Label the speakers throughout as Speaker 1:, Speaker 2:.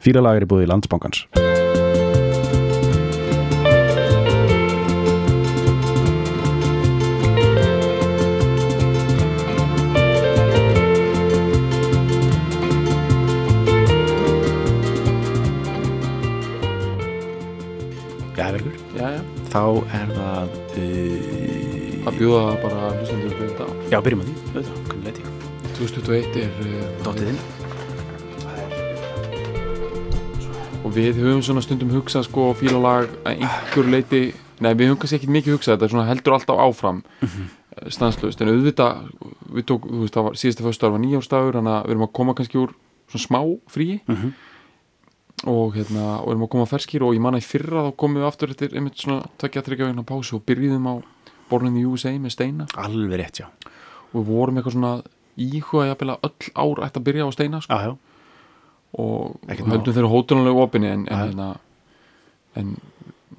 Speaker 1: Fýralag er í búið í já, Þá er það... Uh,
Speaker 2: að bjóða bara hlustendur fyrir þetta ár.
Speaker 1: já, byrjum að því. Auðvitað, hvernig ég.
Speaker 2: 2021 er uh,
Speaker 1: Dóttið
Speaker 2: og við höfum svona stundum hugsað sko fílalag að einhver leiti nei við höfum kannski ekkert mikið hugsað þetta er svona heldur alltaf áfram mm -hmm. stanslust en auðvitað við tók, þú veist það var síðasta föstudagur var nýjárstagur þannig að við erum að koma kannski úr svona smá fríi
Speaker 1: Mhm.
Speaker 2: og hérna og erum að koma ferskir og ég manna í fyrra þá komum við aftur eftir einmitt svona tvekja þryggja vegna pásu og byrjuðum á Born in the USA með Steina
Speaker 1: Alveg rétt, já.
Speaker 2: og við vorum eitthvað svona íhuga jafnvel að öll ár ætti að byrja á Steina sko
Speaker 1: já.
Speaker 2: Og höldum þeirra hótunarlega opinni en, en,
Speaker 1: Já.
Speaker 2: hérna, en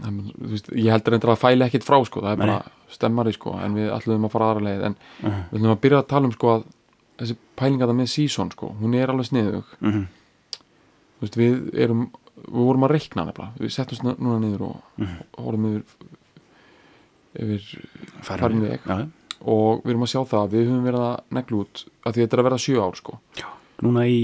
Speaker 2: en, veist, ég heldur endur að fæla ekkit frá sko, það er bara stemmari sko, en við ætlum að fara aðra leið. En
Speaker 1: Mhm.
Speaker 2: við ætlum að byrja að tala um sko að þessi pælinga það með season sko, hún er alveg sniðug.
Speaker 1: Mhm.
Speaker 2: þú veist, við erum við vorum að reikna nefnilega, við settum svona núna niður og, og horfum yfir yfir farin veg.
Speaker 1: Já, já.
Speaker 2: og við erum að sjá það að við höfum verið að neglu út að því þetta er að vera sjö ár sko
Speaker 1: Núna í,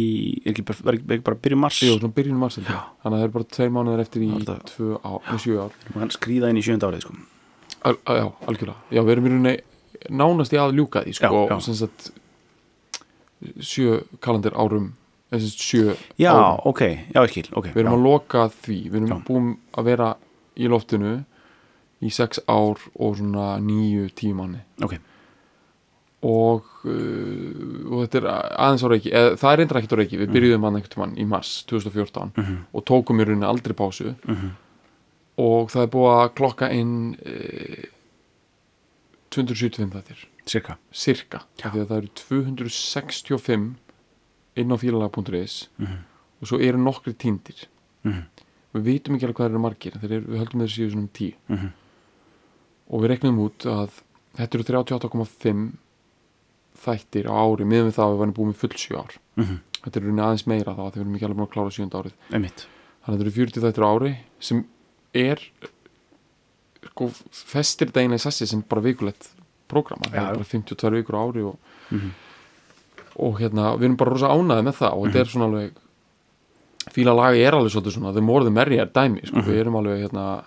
Speaker 1: er ekki bara, ekki bara byrjum mars?
Speaker 2: Jú, svona byrjunum mars þannig að það er bara tveir mánuðir eftir í tvö með sjö ár
Speaker 1: skrýða inn í sjönda árið, sko.
Speaker 2: Al, já, algjörlega, já, við erum í rauninni nánast í að ljúka því, sko,
Speaker 1: Já, já.
Speaker 2: og sem sagt sjö kalendir árum sjö
Speaker 1: Já,
Speaker 2: árum
Speaker 1: ok, já, ég skil, ok.
Speaker 2: við erum
Speaker 1: já.
Speaker 2: að loka því, við erum búin að vera í loftinu í sex ár og svona níu tímanni
Speaker 1: Ok,
Speaker 2: og, og þetta er aðeins á reiki, eða, það er reyndar ekkert á reiki
Speaker 1: Mhm.
Speaker 2: við byrjuðum hann einhvern tímann í mars 2014 og tókum í rauninni aldrei pásu
Speaker 1: Mhm.
Speaker 2: og það er búið að klokka inn uh, 275 þettir
Speaker 1: cirka.
Speaker 2: cirka, það eru 265 inn á fílalag.is
Speaker 1: Mhm.
Speaker 2: og svo eru nokkri týndir
Speaker 1: Mhm.
Speaker 2: við vitum ekki alveg hvað eru margir eru, við höldum þeir séu svona um 10
Speaker 1: Mhm.
Speaker 2: og við reknum út að þetta eru 38,5 þættir á ári miðan við það að við varum búin með full 7 ár.
Speaker 1: Mhm.
Speaker 2: þetta eru rauninni aðeins meira þá þegar við erum ekki alveg búin að klára 7 árið.
Speaker 1: Einmitt.
Speaker 2: þannig að þetta eru 40 þættir á ári sem er sko festir þetta eiginlega í sessi sem bara vikulegt prógrama, það er bara 52 vikur á ári og,
Speaker 1: Mhm.
Speaker 2: og hérna, við erum bara rosa ánæði með það og þetta er svona alveg fíla lagi er alveg svolítið svona the more the merrier dæmi, sko, við erum alveg hérna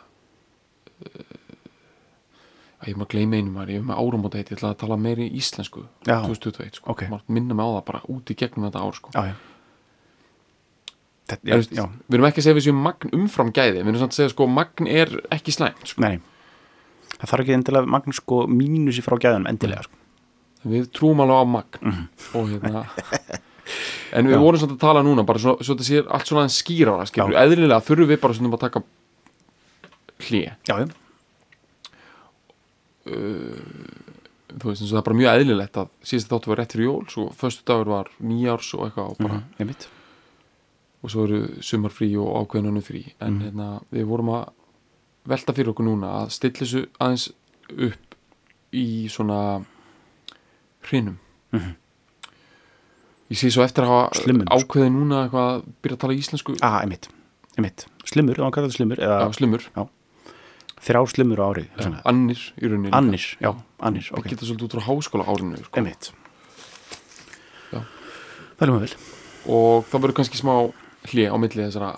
Speaker 2: uh, ég maður að gleyma einu maður, ég er með áramóta heit, ég ætla að tala meiri íslensku
Speaker 1: Já.
Speaker 2: 2021, sko,
Speaker 1: Ok.
Speaker 2: maður minna mig á það bara út í gegnum þetta ár, sko
Speaker 1: Já, já. Þetta,
Speaker 2: Já,
Speaker 1: já.
Speaker 2: við erum ekki að segja við séum magn umfram gæði við erum samt að segja sko magn er ekki slæmt sko.
Speaker 1: Nei, það þarf ekki endilega magn sko mínusi frá gæðanum endilega sko.
Speaker 2: við trúum alveg á magn og hérna en við vorum samt að tala núna bara svo, svo þetta sé allt svona skilur, eðlilega þurfum við bara svona að taka
Speaker 1: já,
Speaker 2: þú veist eins og það er bara mjög eðlilegt að síðast þáttu var rétt fyrir jól svo föstu dagur var nýjárs og eitthvað og, bara,
Speaker 1: mm, einmitt.
Speaker 2: og svo eru sumarfrí og ákveðnunum frí. En hérna, við vorum að velta fyrir okkur núna að stilla þessu aðeins upp í svona hrinum.
Speaker 1: Mhm.
Speaker 2: ég sé svo eftir að hafa
Speaker 1: sko.
Speaker 2: ákveðið núna eitthvað að byrja að tala íslensku.
Speaker 1: Ah, einmitt, einmitt. Slimmur, þá kallar þetta slimmur eða
Speaker 2: já, slimmur,
Speaker 1: þrjár slimmur á ári
Speaker 2: já, annir í rauninni
Speaker 1: Annir, já, annir,
Speaker 2: ok
Speaker 1: ok.
Speaker 2: geta svolítið út frá háskóla árinu sko.
Speaker 1: Einmitt.
Speaker 2: Já.
Speaker 1: Það er maður vel.
Speaker 2: Og það verður kannski smá hlið á milli þessara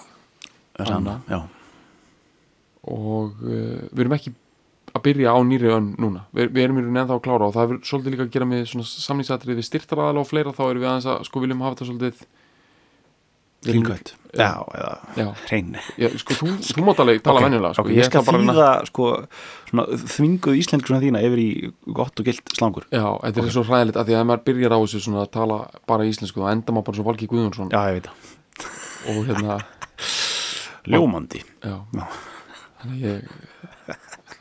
Speaker 1: Það er
Speaker 2: Anna.
Speaker 1: Já,
Speaker 2: og uh, við erum ekki að byrja á nýri önn núna. Við, við erum í rauninni ennþá að klára og það er svolítið líka að gera með samlýsatrið við styrtaraðal og fleira. Þá erum við aðeins að sko viljum hafa þetta svolítið
Speaker 1: Klingkvætt Já, eða
Speaker 2: Já.
Speaker 1: hrein.
Speaker 2: Já, sko, þú, þú mátt alveg tala
Speaker 1: Ok,
Speaker 2: venjulega sko.
Speaker 1: ok, Ég skal
Speaker 2: ætla bara
Speaker 1: þýða sko, svona, þvinguð íslensku svona þína yfir í gott og gilt slangur.
Speaker 2: Já, þetta er svo hræðilegt að því að ef maður byrjar á þessu svona að tala bara íslensku þá enda maður bara svo Valgi Guðjónsson.
Speaker 1: Já, ég veit það.
Speaker 2: Og hérna,
Speaker 1: Ljómandi.
Speaker 2: Já. Þannig að ég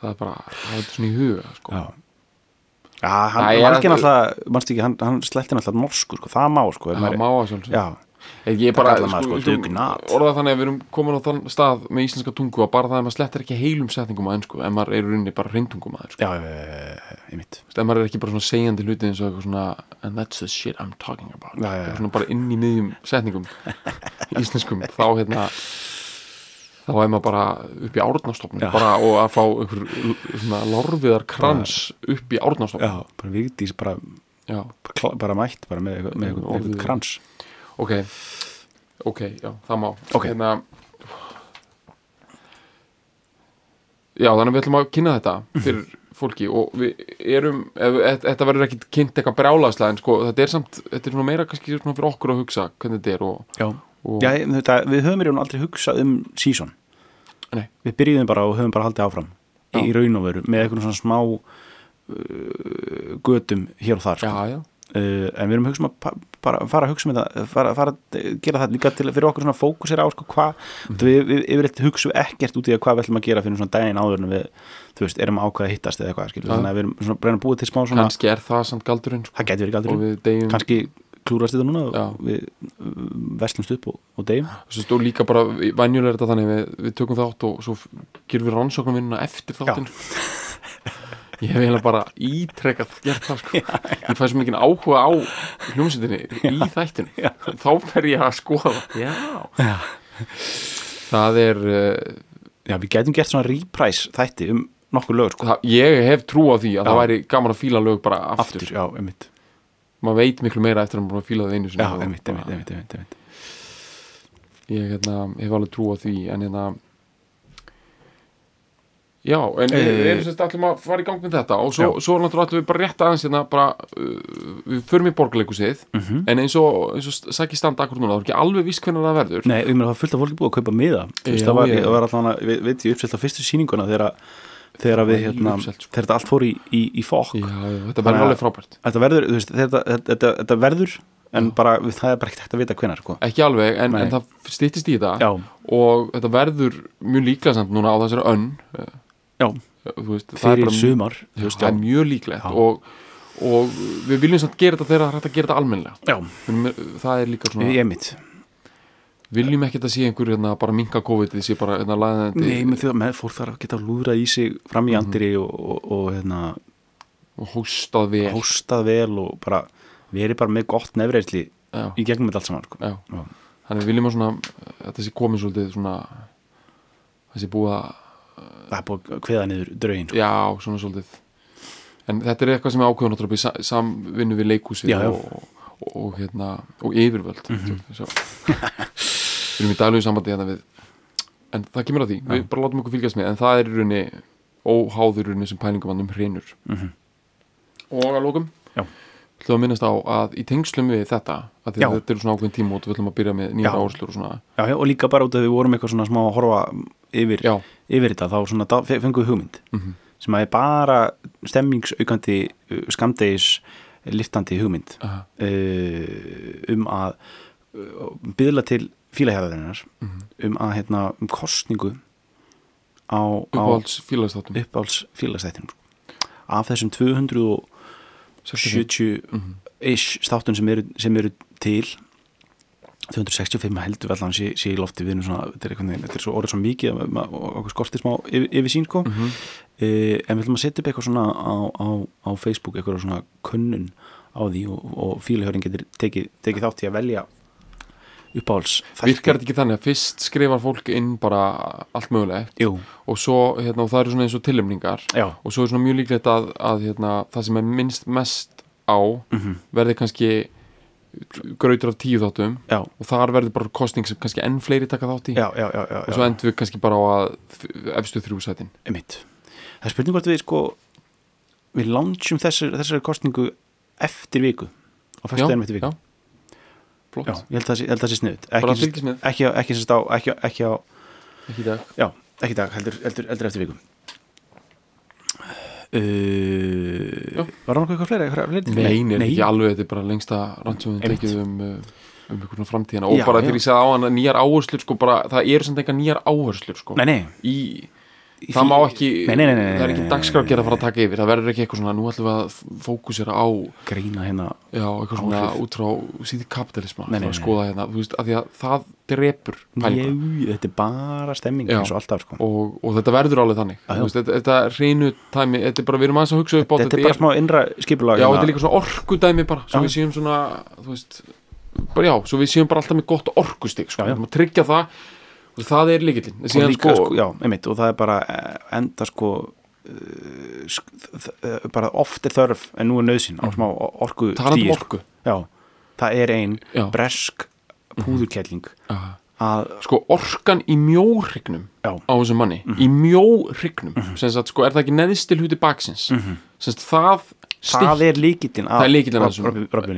Speaker 2: það er bara, það er svona í huga sko.
Speaker 1: Já. Já, hann, Valgeir
Speaker 2: að-
Speaker 1: náttúrulega, mannst ekki, hann, hann sletti náttúrulega norsku, sko, það má, sko
Speaker 2: það má sjálfsög
Speaker 1: Já,
Speaker 2: Ég bara,
Speaker 1: sko, dugnat.
Speaker 2: orðað þannig að við erum komin á þann stað með íslenska tungu að bara það að maður slettar ekki heilum setningum á ennsku en maður er í rauninni bara reyndungum að sko. en maður er ekki bara svona segjandi hluti eins og eitthvað svona and that's the shit I'm talking about.
Speaker 1: Já, já, já.
Speaker 2: Svona bara inn í miðjum setningum íslenskum. Þá hérna þá er maður bara upp í bara og að fá einhver svona lárviðar krans upp í árnastofnum
Speaker 1: já, bara vigdís bara, bara, mætt bara með, með, eitthvað krans
Speaker 2: ok, ok, já, það má
Speaker 1: Ok.
Speaker 2: hérna já, þannig að við ætlum að kynna þetta fyrir fólki og við erum e- þetta verður ekkit kynnt eitthvað brjálaðslega en sko, þetta er samt, þetta er svona meira kannski svona fyrir okkur að hugsa hvernig þetta er og,
Speaker 1: já,
Speaker 2: og
Speaker 1: já þetta, við höfum í raun aldrei hugsað um season
Speaker 2: Nei.
Speaker 1: við byrjuðum bara og höfum bara haldið áfram
Speaker 2: Já.
Speaker 1: í raun og veru með eitthvað svona smá uh, götum hér og þar
Speaker 2: já,
Speaker 1: sko.
Speaker 2: já,
Speaker 1: uh, en við erum hugsa um að bara fara að hugsa um þetta fara, fara að gera það líka til fyrir okkur svona fókusera á sko hvað mm. við, við yfirleitt hugsa ekkert út í að hvað við ætlum að gera fyrir svona daginn áður en við þú veist, erum ákveða að hittast eða eitthvað þannig að við erum svona breyna að búa til smá svona
Speaker 2: kannski er það samt galdurinn sko,
Speaker 1: það getur verið
Speaker 2: og
Speaker 1: galdurinn,
Speaker 2: deyjum
Speaker 1: kannski klúrast þetta núna
Speaker 2: Já.
Speaker 1: og við uh, verslumst upp og, og deyjum.
Speaker 2: Stóð líka bara, venjulega er þetta þannig við, við tökum þátt og svo gerum við þáttin ég hef eiginlega bara ítrekkað gert það sko ég fæ svo mikið áhuga á hljómsveitinni í þættinu þá fer ég að skoða já.
Speaker 1: Já.
Speaker 2: það er uh,
Speaker 1: Já, við getum gert svona reprise þætti um nokkur lögur sko.
Speaker 2: það, ég hef trú á því að
Speaker 1: Já.
Speaker 2: það væri gaman að fíla lög bara aftur,
Speaker 1: aftur, já, einmitt
Speaker 2: maður veit miklu meira eftir að maður fíla það einu sinni
Speaker 1: Já, einmitt, einmitt, einmitt, einmitt.
Speaker 2: ég hérna, hef alveg trú á því en hérna já, en við
Speaker 1: Eh,
Speaker 2: erum sérst allum að fara í gang með þetta og svo, svo náttúrulega ætlum við bara rétt aðeins hérna bara, uh, við förum í borgarleikusið
Speaker 1: Mhm.
Speaker 2: en eins og, eins og sæki standa akkur núna, það er ekki alveg viss hvernig það verður.
Speaker 1: Nei, ég meina það er fullt af fólki búið að kaupa miða. Það var,
Speaker 2: ég-
Speaker 1: það var allan að, við, veit ég uppselt á fyrstu sýninguna þegar, að- þegar að við, hérna,
Speaker 2: sko.
Speaker 1: þegar þetta allt fór í, í, í fokk.
Speaker 2: Já, þetta verður
Speaker 1: að-
Speaker 2: alveg frábært.
Speaker 1: Þetta verður, þú veist, þetta, þetta, þetta, þetta verður en bara, við- það er bara ekkert hægt að vita hvenær sko.
Speaker 2: ekki alveg, en, en það stýttist í þetta.
Speaker 1: Já,
Speaker 2: og þetta verður mjög líklega samt núna á þessari önn veist,
Speaker 1: fyrir
Speaker 2: bara
Speaker 1: sumar.
Speaker 2: veist, það er
Speaker 1: já,
Speaker 2: mjög líklegt
Speaker 1: Já.
Speaker 2: og, og við viljum samt gera þetta þegar það er hægt að gera þetta
Speaker 1: já,
Speaker 2: Við erum- það er líka svona
Speaker 1: ég mitt
Speaker 2: viljum ekki að sé einhver hérna, bara minka COVID þið sé bara hérna, læðandi
Speaker 1: Nei, með því að með þarf að geta lúðrað í sig fram í andiri og, og, og hérna,
Speaker 2: og hóstað vel.
Speaker 1: hóstað vel og bara verið bara með gott nefreisli
Speaker 2: já,
Speaker 1: í gegnum þetta allt saman sko.
Speaker 2: já.
Speaker 1: Já.
Speaker 2: þannig við viljum að svona þetta sé komið svolítið svona það sé búið að
Speaker 1: það er búið að kveða niður draugin sko.
Speaker 2: já, svona svolítið en þetta er eitthvað sem er ákveðun náttúrulega í sa- samvinnu við leikhúsið
Speaker 1: Já, já.
Speaker 2: og, og, og, hérna, og yfirvöld mm
Speaker 1: Mhm.
Speaker 2: við erum í daglegu sambandi hérna við en það kemur að því, við bara látum okkur fylgjast með en það er í rauninni óháður í rauninni sem pælingum um hrinur
Speaker 1: Mhm.
Speaker 2: og að lókum
Speaker 1: Já
Speaker 2: hljóða að minnast á að í tengslum við þetta að
Speaker 1: já.
Speaker 2: þetta eru svona ákveðin tíma og við ætlum að byrja með
Speaker 1: nýja
Speaker 2: áherslur og svona
Speaker 1: já, já, og líka bara út af því við vorum eitthvað svona smá að horfa yfir, yfir þetta, þá svona fengum við hugmynd
Speaker 2: mm -hmm.
Speaker 1: sem að er bara stemningsaukandi skamdegis liftandi hugmynd uh -huh. um að byðla til fílahjæðarinnar
Speaker 2: mm -hmm.
Speaker 1: um að hérna, um kostningu á
Speaker 2: uppáhalds
Speaker 1: fílastættinum sko. af þessum 200
Speaker 2: og 70 mm -hmm.
Speaker 1: ish státun sem eru, sem eru til 265 heldur vel hann sé, sé í lofti við svona, þetta er, veginn, þetta er svo orðið svo mikið og okkur skortir smá yfir, yfir sín sko.
Speaker 2: mm
Speaker 1: -hmm. eh, en við ætlum að setja upp eitthvað svona á, á, á Facebook, eitthvað svona könnun á því og, og fílihörin getur tekið, tekið þátt í að velja uppáhalds.
Speaker 2: Virkar þetta ekki þannig að fyrst skrifar fólk inn bara allt mögulegt
Speaker 1: Jú,
Speaker 2: og svo, hérna, og það eru svona eins og tilumningar og svo er svona mjög líklegt að, að hérna, það sem er minnst mest á
Speaker 1: mm
Speaker 2: verði kannski grautur af tíu þáttum
Speaker 1: já,
Speaker 2: og þar verður bara kostning sem kannski enn fleiri taka þátt í.
Speaker 1: Já, já,
Speaker 2: og svo endur við kannski bara á að efstu þrjú sætin
Speaker 1: Einmitt. Það er spurning hvort við sko við launchum þessari, kostningu eftir viku á fyrstu deginum eftir viku
Speaker 2: já.
Speaker 1: ég held að það sé, sniðut ekki, ekki, ekki, ekki, ekki, á- já, ekki dag, heldur, heldur, heldur eftir viku. Uh, Var það nokkuð eitthvað fleira? Eitthvað fleiri?
Speaker 2: Nei, nei, ekki alveg, þetta er bara lengsta rannsóðum tekið um, uh, um einhvern framtíðina. Og
Speaker 1: Já,
Speaker 2: bara þegar ég segði á hann nýjar áherslur sko, bara, það eru samt enga nýjar áherslur sko,
Speaker 1: Nei, nei,
Speaker 2: í það má ekki,
Speaker 1: nei, nei, nei, nei,
Speaker 2: það er ekki dagskrafgerð að fara að taka yfir það verður ekki eitthvað svona, nú ætlum við að fókusera á
Speaker 1: grína hérna
Speaker 2: já, eitthvað svona
Speaker 1: Áhrif.
Speaker 2: út frá síði kapitalisma
Speaker 1: Nei, nei,
Speaker 2: að
Speaker 1: nei.
Speaker 2: skoða hérna, þú veist, af því að það drepur pælinga
Speaker 1: Jú, þetta er bara stemming eins og alltaf sko.
Speaker 2: og, og þetta verður alveg þannig
Speaker 1: já.
Speaker 2: Þú veist, þetta, þetta hreinu tæmi, þetta er bara, við erum aðeins að hugsa upp á
Speaker 1: þetta er bara smá innra skipulag
Speaker 2: já,
Speaker 1: hérna.
Speaker 2: þetta er líka svona orkudæmi bara, svo við séum svona þú veist, bara já, svo við séum bara alltaf með gott orkustig, sko,
Speaker 1: Já, já.
Speaker 2: tryggja það og það er líkillin,
Speaker 1: og
Speaker 2: sko,
Speaker 1: sko, já, einmitt, og það er bara eh, enda sko uh, bara oft er þörf en nú er nöðsinn á smá orku
Speaker 2: um orku.
Speaker 1: Já, það er ein
Speaker 2: Já.
Speaker 1: bresk púðurkelling
Speaker 2: Já.
Speaker 1: að,
Speaker 2: sko orkan í mjóhrygnum
Speaker 1: já,
Speaker 2: á þessum manni,
Speaker 1: Mhm.
Speaker 2: í mjóhrygnum sem sagt, sko, er það ekki neðstil hluti baksins? Sem sagt, það
Speaker 1: Mhm. það er líkitinn
Speaker 2: Það er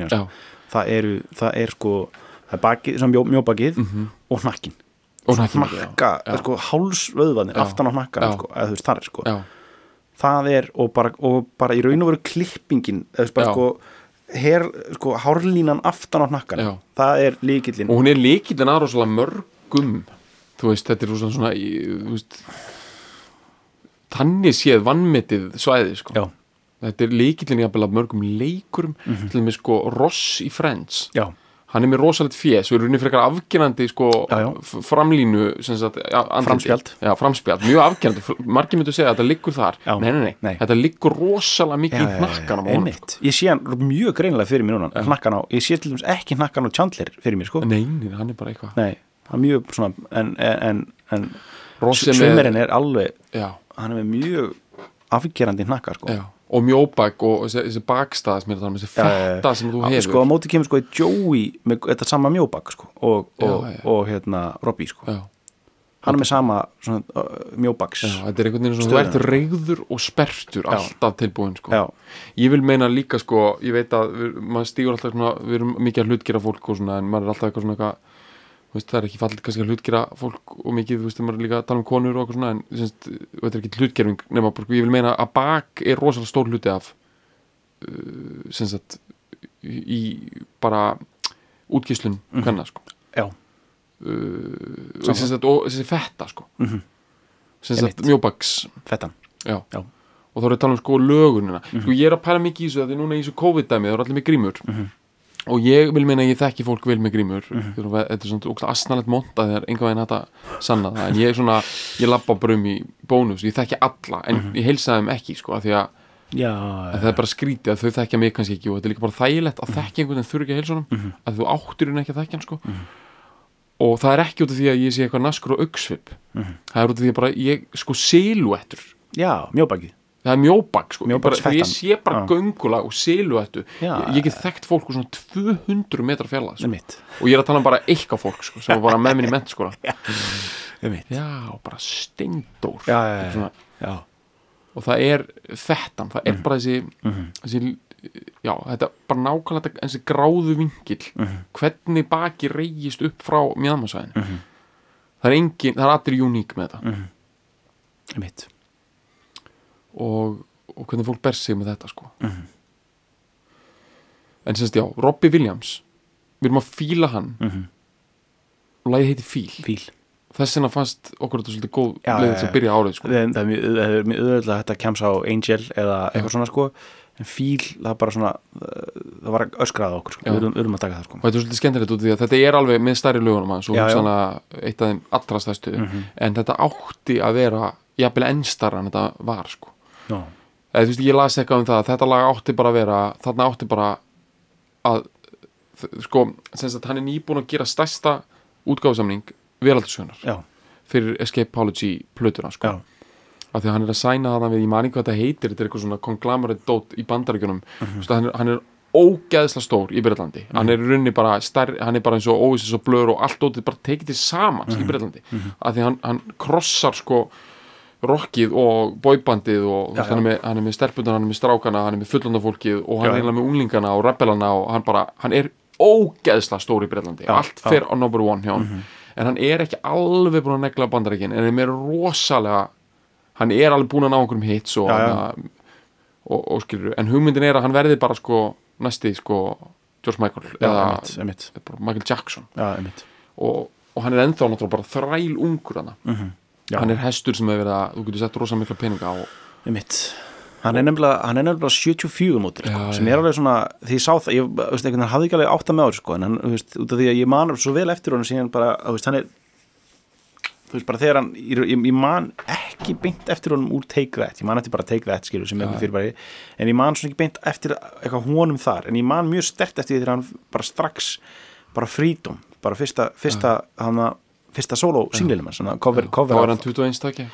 Speaker 2: já,
Speaker 1: það það er sko það er bakið, mjóbakið og hnakkin
Speaker 2: Já.
Speaker 1: sko hálsvöðvanir aftan á hnakkan,
Speaker 2: Já.
Speaker 1: sko, eða þú veist, það er sko. Það er, og bara, og bara í raun og veru klippingin, eða bara sko her, sko, hárlínan aftan á hnakkan
Speaker 2: Já.
Speaker 1: það er líkillinn
Speaker 2: og hún er líkillin að rosalega mörgum þú veist, þetta er rosalega svona í- þú veist þannig séð vannmetið svæði sko.
Speaker 1: já,
Speaker 2: þetta er líkillin í að mörgum leikurum til og með sko Ross í Friends.
Speaker 1: Já,
Speaker 2: hann er með rosalegt fjés og er rauninni frekar afgerandi sko
Speaker 1: Já, já.
Speaker 2: f- framlínu sagt.
Speaker 1: Framspjald.
Speaker 2: já, framspjald, mjög afgerandi. F- margir myndu segja að þetta liggur þar. Nei, nei, nei, þetta liggur rosalega mikið í hnakkanum á honum,
Speaker 1: einmitt. ég sé hann mjög greinilega fyrir mér núna hnakkan á, ég sé til dæmis ekki hnakkan á Chandler fyrir mér, sko,
Speaker 2: sko. nei, hann er bara eitthvað.
Speaker 1: Nei það er mjög svona, en, en, en, en
Speaker 2: Ross er
Speaker 1: alveg
Speaker 2: já,
Speaker 1: hann er mjög afgerandi hnakka, sko.
Speaker 2: Já. Og mjóbæk og þessi, bakstað sem er það, þessi
Speaker 1: Já, já, já.
Speaker 2: fetta sem þú hefur
Speaker 1: sko á móti kemur sko Joey með þetta sama mjóbak sko og,
Speaker 2: Já,
Speaker 1: og,
Speaker 2: já.
Speaker 1: og hérna Robbie sko
Speaker 2: já,
Speaker 1: hann er með sama uh, mjóbaks
Speaker 2: já, þetta er einhvern veginn svona, þú ert reyður og spertur
Speaker 1: Já.
Speaker 2: alltaf tilbúin sko.
Speaker 1: já,
Speaker 2: ég vil meina líka sko, ég veit að við, maður stígur alltaf svona, við erum mikið að hlutgera fólk og svona, en maður er alltaf eitthvað svona eitthvað veist, það er ekki fallið kannski að hlutgera fólk og mikið, þú veist, maður er líka að tala um konur og eitthvað svona, en semst, þetta er ekki hlutgerfing nema, ég vil meina að bak er rosalega stór hluti af uh, sem sagt í bara útgíslun
Speaker 1: Mhm.
Speaker 2: hvenna, sko uh, og sem sagt, og þessi fetta, sko
Speaker 1: Mhm.
Speaker 2: sem sagt,
Speaker 1: Einmitt.
Speaker 2: mjóbaks
Speaker 1: fettan
Speaker 2: já.
Speaker 1: Já.
Speaker 2: og þá er að tala um sko lögunina
Speaker 1: Mhm.
Speaker 2: sko ég er að pæla mikið í þessu að því núna í þessu COVID-dæmi það eru allir með grímur
Speaker 1: Mhm.
Speaker 2: Og ég vil meina að ég þekki fólk vel með grímur. Þetta er svona ógst asnalegt monta þegar enga veginn hægt að sanna það. En ég er svona, ég labba bara um í bónus. Ég þekki alla, en
Speaker 1: Mhm.
Speaker 2: ég heilsaði þeim ekki sko, af því að,
Speaker 1: já,
Speaker 2: að það er bara skrítið að þau þekkja mig kannski ekki og þetta er líka bara þægilegt að þekki einhvern veginn þurfi ekki að heilsa honum
Speaker 1: Mhm.
Speaker 2: að þú áttir hún ekki að þekkja hann sko. Og það er ekki út af því að ég sé eitthvað naskur og augsvip.
Speaker 1: Mhm.
Speaker 2: það er út af því að bara ég, sko það er mjóbak sko, ég, ég sé bara
Speaker 1: Já.
Speaker 2: göngula og siluettu
Speaker 1: Já.
Speaker 2: ég, ég get þekkt fólk úr svona 200 metra fjalla sko. og ég er að tala um bara eitthvað fólk sko, sem var bara með minni ment sko. já, bara steindór
Speaker 1: já, já, já,
Speaker 2: og það er fettan, það er bara þessi,
Speaker 1: Mhm.
Speaker 2: þessi já, þetta er bara nákvæmlega þetta- þessi gráðu vingil
Speaker 1: Mhm.
Speaker 2: hvernig baki reyjist upp frá mjöðmarsvæðin
Speaker 1: Mhm.
Speaker 2: það er engin, það er allir uník með þetta
Speaker 1: Mhm. það er mitt
Speaker 2: og, og hvernig fólk ber sig með þetta sko
Speaker 1: Mhm.
Speaker 2: en semst já, Robbie Williams við erum að fíla hann
Speaker 1: Mhm.
Speaker 2: og lagið heiti Fíl
Speaker 1: fíl
Speaker 2: þess vegna fannst okkur þetta svolítið góð
Speaker 1: Já, já.
Speaker 2: að byrja árið sko.
Speaker 1: það það er mjög, auðvitað að þetta kemst á Angel eða eitthvað svona sko en fíl, það bara svona það var öskrað á okkur sko. Við erum, að taka það sko
Speaker 2: og þetta er svolítið skemmtilegt út af því að þetta er alveg með stærri lögunum hans og hugsanlega eitt af þeim allra stærstu
Speaker 1: Mhm.
Speaker 2: en þetta átti að vera jafnvel ennstara en þetta var sko.
Speaker 1: Já.
Speaker 2: eða þú veist ég las eitthvað um það að þetta lag átti bara að vera þarna átti bara að sko, sem sagt hann er nýbúin að gera stærsta útgáfusamning veraldursögunar
Speaker 1: Já.
Speaker 2: fyrir Escapology plötuna sko.
Speaker 1: Já.
Speaker 2: af því að hann er að sæna þarna við, ég man ekki hvað þetta heitir þetta er eitthvað svona konglomerate dót í bandaríkjunum mm -hmm. hann, er, hann er ógeðsla stór í Breitlandi, hann er í rauninni bara stærri, hann er bara eins og óvissis og blör og allt dótið bara tekið til samans í Breitlandi af því að hann, hann krossar sko rockið og boybandið og
Speaker 1: Já,
Speaker 2: já, hann, er með, hann er með stelpunar, hann er með strákana hann er með fullondafólkið og hann
Speaker 1: Já,
Speaker 2: er eiginlega með unglingana og rebelana og hann bara, hann er ógeðsla stór í Breitlandi, allt fer á number one hjá hann en hann er ekki alveg búin að negla bandarækin en hann er rosalega hann er alveg búin að ná einhverjum hits og, hana, og, og skilur en hugmyndin er að hann verði bara sko næsti sko George Michael eða
Speaker 1: einmitt.
Speaker 2: bara Michael Jackson. Og, og hann er ennþá náttúrulega bara þræl ungur hana
Speaker 1: Mhm. Já.
Speaker 2: hann er hestur sem hefur verið að þú getur sett rosa mikla peninga á.
Speaker 1: Hann er nefnilega, hann er nefnilega 74 mótil sko, sem er alveg svona, því ég sá það ég veist, hafði ekki alveg átt að með ári sko, en hann, þú veist, út af því að ég man svo vel eftir honum síðan bara, þú veist, hann er þú veist, bara þegar hann ég, ég, man ekki beint eftir honum úr Take That, ég man eftir bara Take That skilur sem er fyrir bara, en ég man svona ekki beint eftir eitthvað honum þar, en ég man mjög stert eftir því þegar hann bara strax bara freedom, bara fyrsta fyrsta, hann fyrsta solo singlilum svona cover, cover
Speaker 2: er
Speaker 1: af-
Speaker 2: hann 21 stakki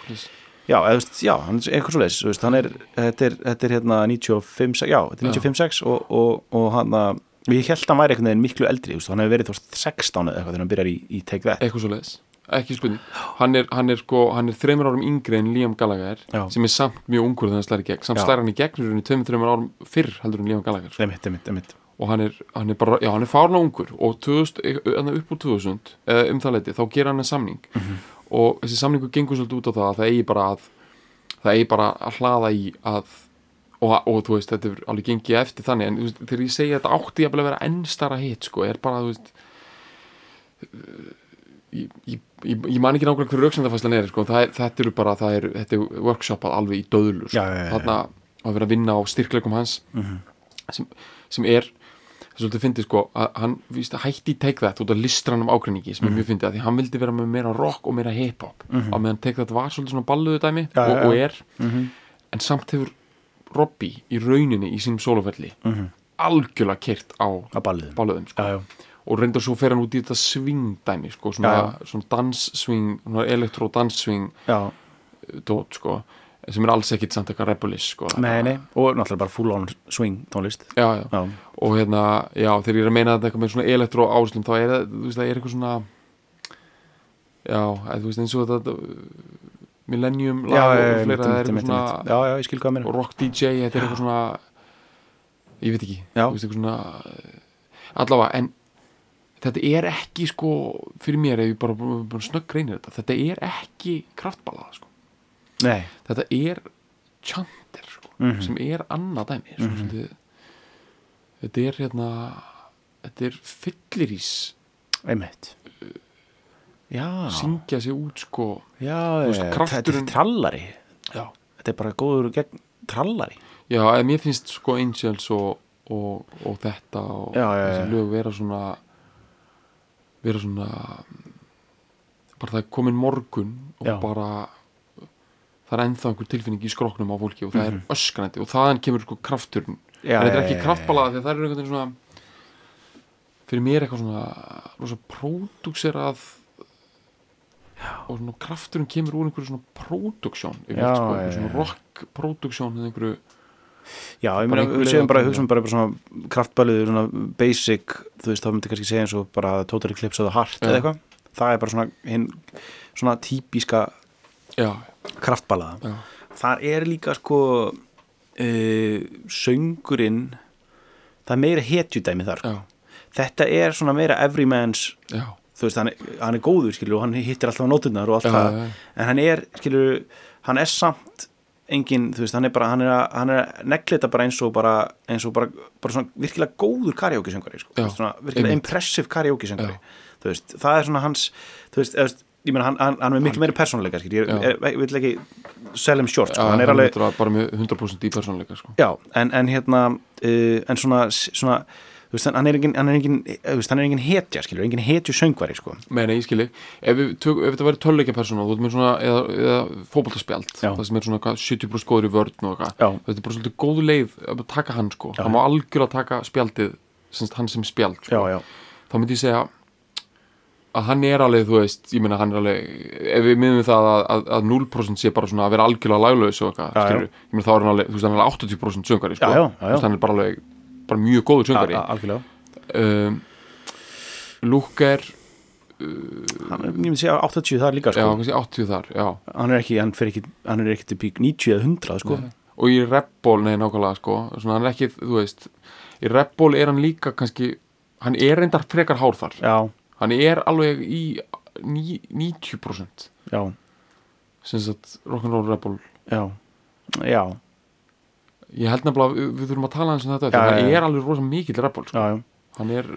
Speaker 1: Já, hann er eitthvað svo hann er, þetta er, þetta er hérna 95, já, þetta er 95-6 og, og, og hann að, ég held að hann væri einhvern veginn miklu eldri, veist, hann hefur verið þú veist, 16 eða eitthvað þegar hann byrjar í, í Take That.
Speaker 2: Eitthvað svo leiðis ekki spurning, hann er, hann er sko hann er þreymur árum yngri en Liam Gallagher
Speaker 1: Já.
Speaker 2: sem er samt mjög ungur þegar hann slæri gegn. Samt slæri hann í gegn í tveimur, þreymur árum fyrr heldur en Liam Gallagher. Sko.
Speaker 1: Emitt, emitt, emitt
Speaker 2: og hann er, hann er bara, já hann er fárna ungur. Og 2000, eða upp úr 2000 eða um það leiti, þá gera hann en samning.
Speaker 1: Mhm.
Speaker 2: og þessi samningu gengur svolítið út á það að það eigi bara að það eigi bara að hlaða í að og, og þú veist, þetta er alveg gengið eftir þannig. En veist, þegar ég segja að þetta átti að vera ennstara hit, sko, er bara, þú veist ég, ég, ég, ég man ekki nákvæmlega hverju rauksendafæslan er, sko, það þetta eru bara það er, þetta er workshopað alveg í döðlu sko. Þarna að vera að vinna á styrkleikum hans sem, sem er það er svolítið fyndið sko að hann víst, hætti Take That út af listranum ágreiningi sem er mjög fyndið að því hann vildi vera með meira rock og meira hip-hop. Á meðan Take That var svolítið svona balluðu dæmi
Speaker 1: Já,
Speaker 2: og,
Speaker 1: já,
Speaker 2: og er. En samt hefur Robbie í rauninni í sínum solofelli algjörlega kyrt á
Speaker 1: að ballið
Speaker 2: balluðum sko.
Speaker 1: Já,
Speaker 2: og reyndar svo fer hann út í þetta svingdæmi sko, svona, svona danssving elektro danssving dót sko sem er alls ekkit samt eitthvað rebellis sko.
Speaker 1: Nei, nei og náttúrulega bara full on swing tónlist.
Speaker 2: Já, já.
Speaker 1: Já,
Speaker 2: og hérna, já, þegar ég er að meina þetta eitthvað með svona elektro áslum þá er það, þú veist, það er eitthvað svona já, þú veist, eins og þetta Millennium lag og fleira,
Speaker 1: einmitt,
Speaker 2: það er eitthvað svona
Speaker 1: einmitt. já, já, ég skil hvað mér
Speaker 2: og rock DJ, þetta er eitthvað svona ég veit ekki, þú veist, eitthvað svona allavega, en þetta er ekki sko, fyrir mér ef ég bara, bara snögg reynir þetta, þetta er ekki kraftballað, sko
Speaker 1: Nei,
Speaker 2: þetta er chanter, sko,
Speaker 1: Mhm.
Speaker 2: sem er annað dæmi, sko, mm þetta er hérna þetta er fyllirís
Speaker 1: einmitt. Já,
Speaker 2: syngja sig út, sko.
Speaker 1: Já,
Speaker 2: veist,
Speaker 1: eh, þetta er trallari.
Speaker 2: Já,
Speaker 1: Þetta er bara góður gegn trallari.
Speaker 2: Já en mér finnst sko Angels og, og, og þetta og þessi lög vera svona vera svona bara það er komin morgun og bara það er ennþá einhver tilfinning í skroknum á fólki og það
Speaker 1: Mhm.
Speaker 2: er öskrandi og þaðan kemur sko krafturinn.
Speaker 1: Já,
Speaker 2: en þetta er ekki
Speaker 1: já,
Speaker 2: kraftbalaða því að það er einhvern veginn svona fyrir mér eitthvað svona rosa pródúkserað og svona krafturinn kemur úr einhverju svona pródúksjón sko, svona rock pródúksjón eða einhverju
Speaker 1: Já, ég meina, við séum bara, hugsaum bara, bara svona kraftbæliður, svona basic, þú veist, þá myndi kannski segja eins og bara Total Eclipse of the Heart eða eitthvað. Það er bara svona, hinn, svona típiska
Speaker 2: já,
Speaker 1: Það er líka sko uh, söngurinn, það er meira hetjudæmi þar.
Speaker 2: já,
Speaker 1: Þetta er svona meira everyman's,
Speaker 2: já,
Speaker 1: þú veist, hann hann er góður, skilur, og hann hittir alltaf á nóturnar og allt það. En hann er, skilur, hann er samt engin, þú veist, hann er bara, hann er að, að negla þetta bara eins og bara, eins og bara, bara svona virkilega góður karaoke söngari, sko,
Speaker 2: Já,
Speaker 1: svona virkilega impressive karaoke söngari,
Speaker 2: Já.
Speaker 1: þú veist, það er svona hans, þú veist, eða, þú veist, ég meina, hann, hann, hann er miklu meiri persónuleika, ég, vil ekki sell him short, sko, hann er alveg,
Speaker 2: bara með 100% í persónleika sko.
Speaker 1: já, en, en hérna, uh, en svona, svona, veist, hann er engin, engin, engin hetja, skilur, engin hetju söngvari, sko,
Speaker 2: meina ég skilji, ef, tök, ef þetta væri töluleika persóna, þú ert með svona eða, eða fótboltaspjald,
Speaker 1: Já.
Speaker 2: það sem er svona hvað, 70% góður í vörn og eitthvað þetta er bara svolítið góð leið að taka hann sko
Speaker 1: Já.
Speaker 2: hann má algjörlega taka spjaldið semst, hann sem spjald sko.
Speaker 1: já, já,
Speaker 2: þá myndi ég segja að hann er alveg, þú veist, ég meina hann er alveg ef við miðum það að, að, að 0% sé bara svona að vera algjörlega laglaus og eitthvað, skilur, ég meina þá er hann alveg þú veist, hann er alveg 80% söngari, sko.
Speaker 1: Já, já, já.
Speaker 2: Þú veist, hann er bara alveg, bara mjög góður söngari
Speaker 1: algjörlega,
Speaker 2: um, Lúker
Speaker 1: hann er, ég myndi segja 80 það líka,
Speaker 2: já,
Speaker 1: sko,
Speaker 2: kannski 80 þar, já.
Speaker 1: Hann er ekki, hann fer ekki, hann er ekki til pík 90 eða 100, sko,
Speaker 2: og í Rebból, nei nákvæmlega sko. Svona hann er ekki, þú veist í Rebból er hann líka kannski hann er reyndar frekar hár þar.
Speaker 1: Já,
Speaker 2: hann er alveg í ní, 90%
Speaker 1: já,
Speaker 2: sem sagt rock'n'roll Rebból
Speaker 1: já, já,
Speaker 2: ég held nefnilega, við, við þurfum að tala hans um þetta
Speaker 1: Já,
Speaker 2: já, hann er alveg rosa mikill Rebból sko.
Speaker 1: já, já,
Speaker 2: hann er,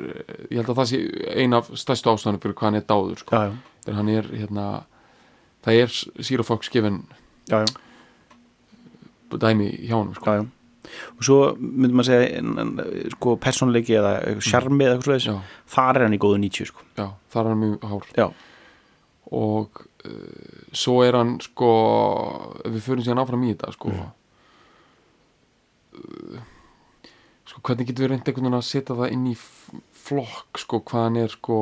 Speaker 2: ég held að það sé ein af stærstu ástæðanum fyrir hvað hann er dáður sko.
Speaker 1: já, já.
Speaker 2: þegar hann er hérna það er Zero Fox
Speaker 1: já,
Speaker 2: dæmi hjá honum sko.
Speaker 1: já, já og svo myndum maður segja sko, persónleiki eða sjarmi eða eitthvað
Speaker 2: já,
Speaker 1: þar er hann í góðu 90 sko.
Speaker 2: já, það er hann mjög hár
Speaker 1: já,
Speaker 2: og uh, svo er hann sko við förum síðan áfram í þetta sko
Speaker 1: Mhm.
Speaker 2: uh, sko hvernig getur við reynd veginn að setja það inn í flokk sko hvað hann er sko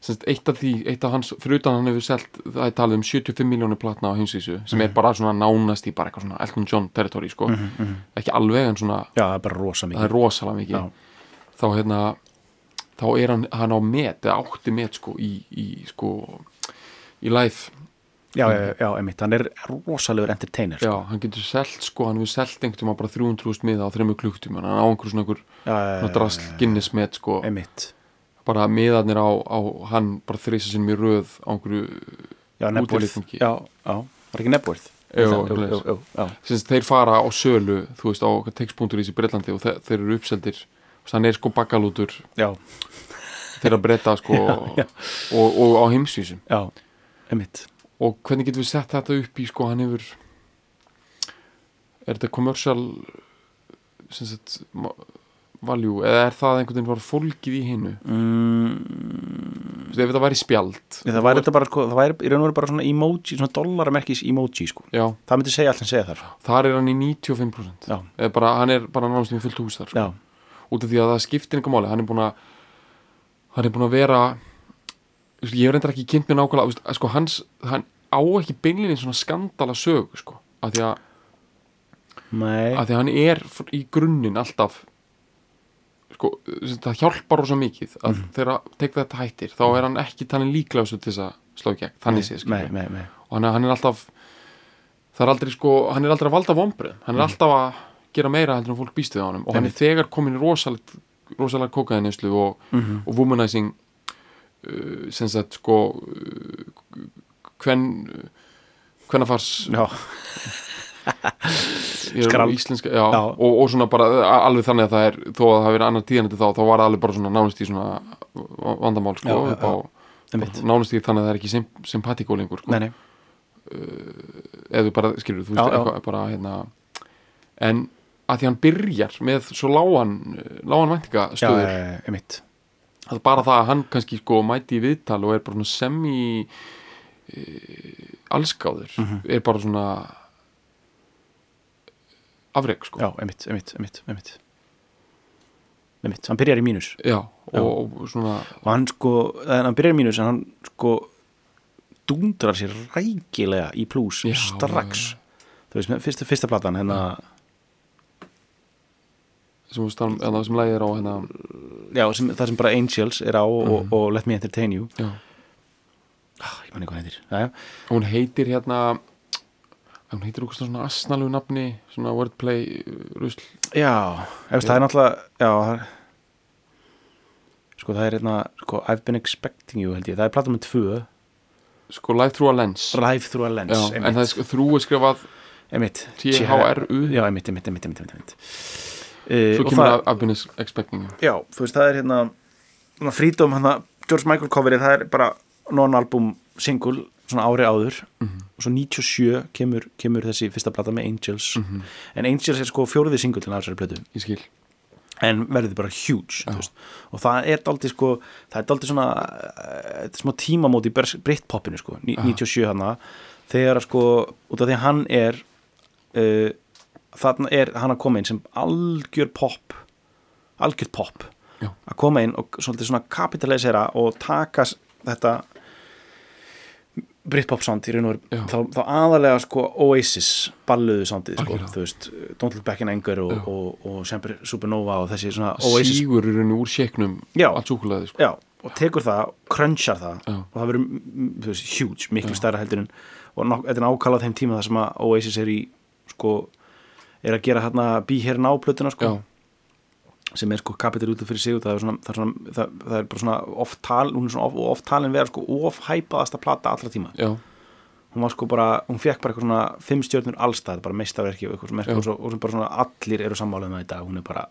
Speaker 2: semst, eitt af því, eitt af hans fyrir utan hann hefur selt, það er talið um 75 miljónir platna á heimsvísu sem er bara svona nánast í bara eitthvað svona Elton John territory sko.
Speaker 1: Mhm,
Speaker 2: ekki alveg en svona
Speaker 1: já, það er bara rosa
Speaker 2: það
Speaker 1: mikið
Speaker 2: er rosalega mikið.
Speaker 1: Já.
Speaker 2: þá hérna þá er hann, hann á met eða átti met sko í, í sko í live.
Speaker 1: Já, já, já, emitt, hann er rosalegur entertainer
Speaker 2: já,
Speaker 1: sko.
Speaker 2: hann getur selt sko, hann hefur selt einhvern tíma bara 300.000 miða á þreymur klukktíma hann á einhver svona einhver
Speaker 1: já, já,
Speaker 2: drasl Guinness met sko.
Speaker 1: Emitt
Speaker 2: bara miðarnir á, á hann bara þrýsa sinni í röð á einhverju
Speaker 1: já,
Speaker 2: Útileikvangi.
Speaker 1: já, já, var ekki já,
Speaker 2: sagt, þeir fara á sölu þú veist á textpunktur í Breitlandi og þe þeir eru uppseldir. Veist, hann er sko bakalútur
Speaker 1: já,
Speaker 2: þeirra breyta sko
Speaker 1: já.
Speaker 2: Og, og á heimsvísum.
Speaker 1: Já,
Speaker 2: og hvernig getum við sett þetta upp í sko hann hefur er þetta commercial sem sagt value eða er það einhvern veginn var fólkið í hinnu
Speaker 1: mm,
Speaker 2: Þú veist, ef þetta væri spjald.
Speaker 1: Það væri þetta bara, sko, það væri í raun og veru bara svona emoji, svona dollaramerkis emoji, sko.
Speaker 2: Já,
Speaker 1: það myndi segja allt sem segja þar.
Speaker 2: Þar er hann í 95%
Speaker 1: já,
Speaker 2: eða bara, hann er bara náttúrulega fullt hús þar sko. út af því að það skiptir einhver máli. Hann er búin að hann er búin að vera ég hef reyndar ekki kynnt mér nákvæmlega sko, hans, hann á ekki beinlinni svona skandala sögu sko, af því að,
Speaker 1: nei.
Speaker 2: að því að hann er í grunninn alltaf sko, það hjálpar rosa mikið að
Speaker 1: Mhm.
Speaker 2: þegar tek þetta hættir þá er hann ekki talin líklega til þess að slá í gegn, þannig séð og hann, er- hann er alltaf það er aldrei sko, hann er aldrei að valda vombrið hann er alltaf að gera meira heldur en fólk býst við á honum. Og hann er þegar komin í rosalegt rosalega kokaðinislu og,
Speaker 1: Mhm.
Speaker 2: og womanizing uh, sem sagt sko uh, hven hvernafars
Speaker 1: já,
Speaker 2: ég
Speaker 1: Skrall.
Speaker 2: íslenska, já,
Speaker 1: Já.
Speaker 2: Og, og svona bara alveg þannig að það er þó að það hafi verið annar tíðanandi þá, þá var það alveg bara svona nánast í svona vandamál sko,
Speaker 1: Já,
Speaker 2: á,
Speaker 1: einmitt
Speaker 2: nánast í þannig að það er ekki symp sympatíkó lengur sko.
Speaker 1: nei, nei,
Speaker 2: eða þú bara, skilur, þú veist, eitthvað bara hérna en að því hann byrjar með svo lágan lágan væntingastöður
Speaker 1: já, emitt
Speaker 2: það er bara það að hann kannski sko mæti í viðtal og er bara svona semi e, allskáður
Speaker 1: Mhm.
Speaker 2: er bara svona afreg sko.
Speaker 1: Já, emitt, emitt, emitt, emitt emitt, hann byrjar í mínus.
Speaker 2: Já,
Speaker 1: Já.
Speaker 2: og, svona
Speaker 1: og hann sko, en hann byrjar í mínus en hann sko dundrar sér rækilega í plús
Speaker 2: Já,
Speaker 1: strax. þú veist, fyrsta, fyrsta platan hérna,
Speaker 2: sem, sem, sem, sem lægir á hérna
Speaker 1: já, sem, það sem bara Angels er á og,
Speaker 2: Mhm.
Speaker 1: og, Let Me Entertain You.
Speaker 2: Já,
Speaker 1: ah, ég man ekki hvað
Speaker 2: og hún heitir hérna hún heitir okkur svona asnalegu nafni svona wordplay uh, rusl.
Speaker 1: Já, ef það er náttúrulega já, það er sko það er hérna, sko I've been expecting you held ég, það er platan með tvö.
Speaker 2: Sko Live Through a Lens.
Speaker 1: Live Through a Lens,
Speaker 2: já, en það er sko, þrú er skrifað
Speaker 1: einmitt.
Speaker 2: T-H-R-U
Speaker 1: Já, einmitt, einmitt, einmitt, einmitt, einmitt. Uh,
Speaker 2: svo
Speaker 1: og
Speaker 2: kemur
Speaker 1: það,
Speaker 2: I've been expecting you.
Speaker 1: Já, þú veist, það er hérna svona Freedom, hérna, George Michael coverið það er bara non-album single svona ári áður
Speaker 2: Mhm.
Speaker 1: og svo 97 kemur, kemur þessi fyrsta plata með Angels
Speaker 2: Mhm.
Speaker 1: en Angels er sko fjóriði single til þessari
Speaker 2: skil
Speaker 1: en verður bara huge veist. og það er daldið sko það er daldið svona uh, smá tímamót í Britpopinu sko ní- 97 hana þegar sko út af því að hann er uh, þarna er hann að koma inn sem algjör pop algjör pop
Speaker 2: Já.
Speaker 1: að koma inn og svolítið svona kapitalisera og taka þetta Britpop sound í raun og
Speaker 2: Já.
Speaker 1: veru þá, þá aðalega sko Oasis balluðu soundið sko, þú veist Don't Look Back in Anger og,
Speaker 2: Já.
Speaker 1: og, og Semper Supernova og þessi svona Oasis
Speaker 2: sígur í rauninu úr séknum
Speaker 1: Já.
Speaker 2: allt súkulega sko.
Speaker 1: Já, og tekur það, crunchar það
Speaker 2: Já.
Speaker 1: og það verður, þú veist, huge, miklu stærra heldur en og þetta er nákvæmlega þeim tíma þar sem að Oasis er í, sko er að gera hérna Be Here Now plötuna, sko
Speaker 2: já,
Speaker 1: sem er sko kapitur út af fyrir sig og það er, svona, það er, svona, það, það er bara svona oft tal, hún er svona oft, oft talin vera sko of hæpaðasta plata allra tíma
Speaker 2: já,
Speaker 1: hún var sko bara, hún fekk bara eitthvað svona fimm stjörnur allstað, bara meistarverki og eitthvað sem er
Speaker 2: Já.
Speaker 1: og, sem bara svona allir eru sammálið með þetta hún er bara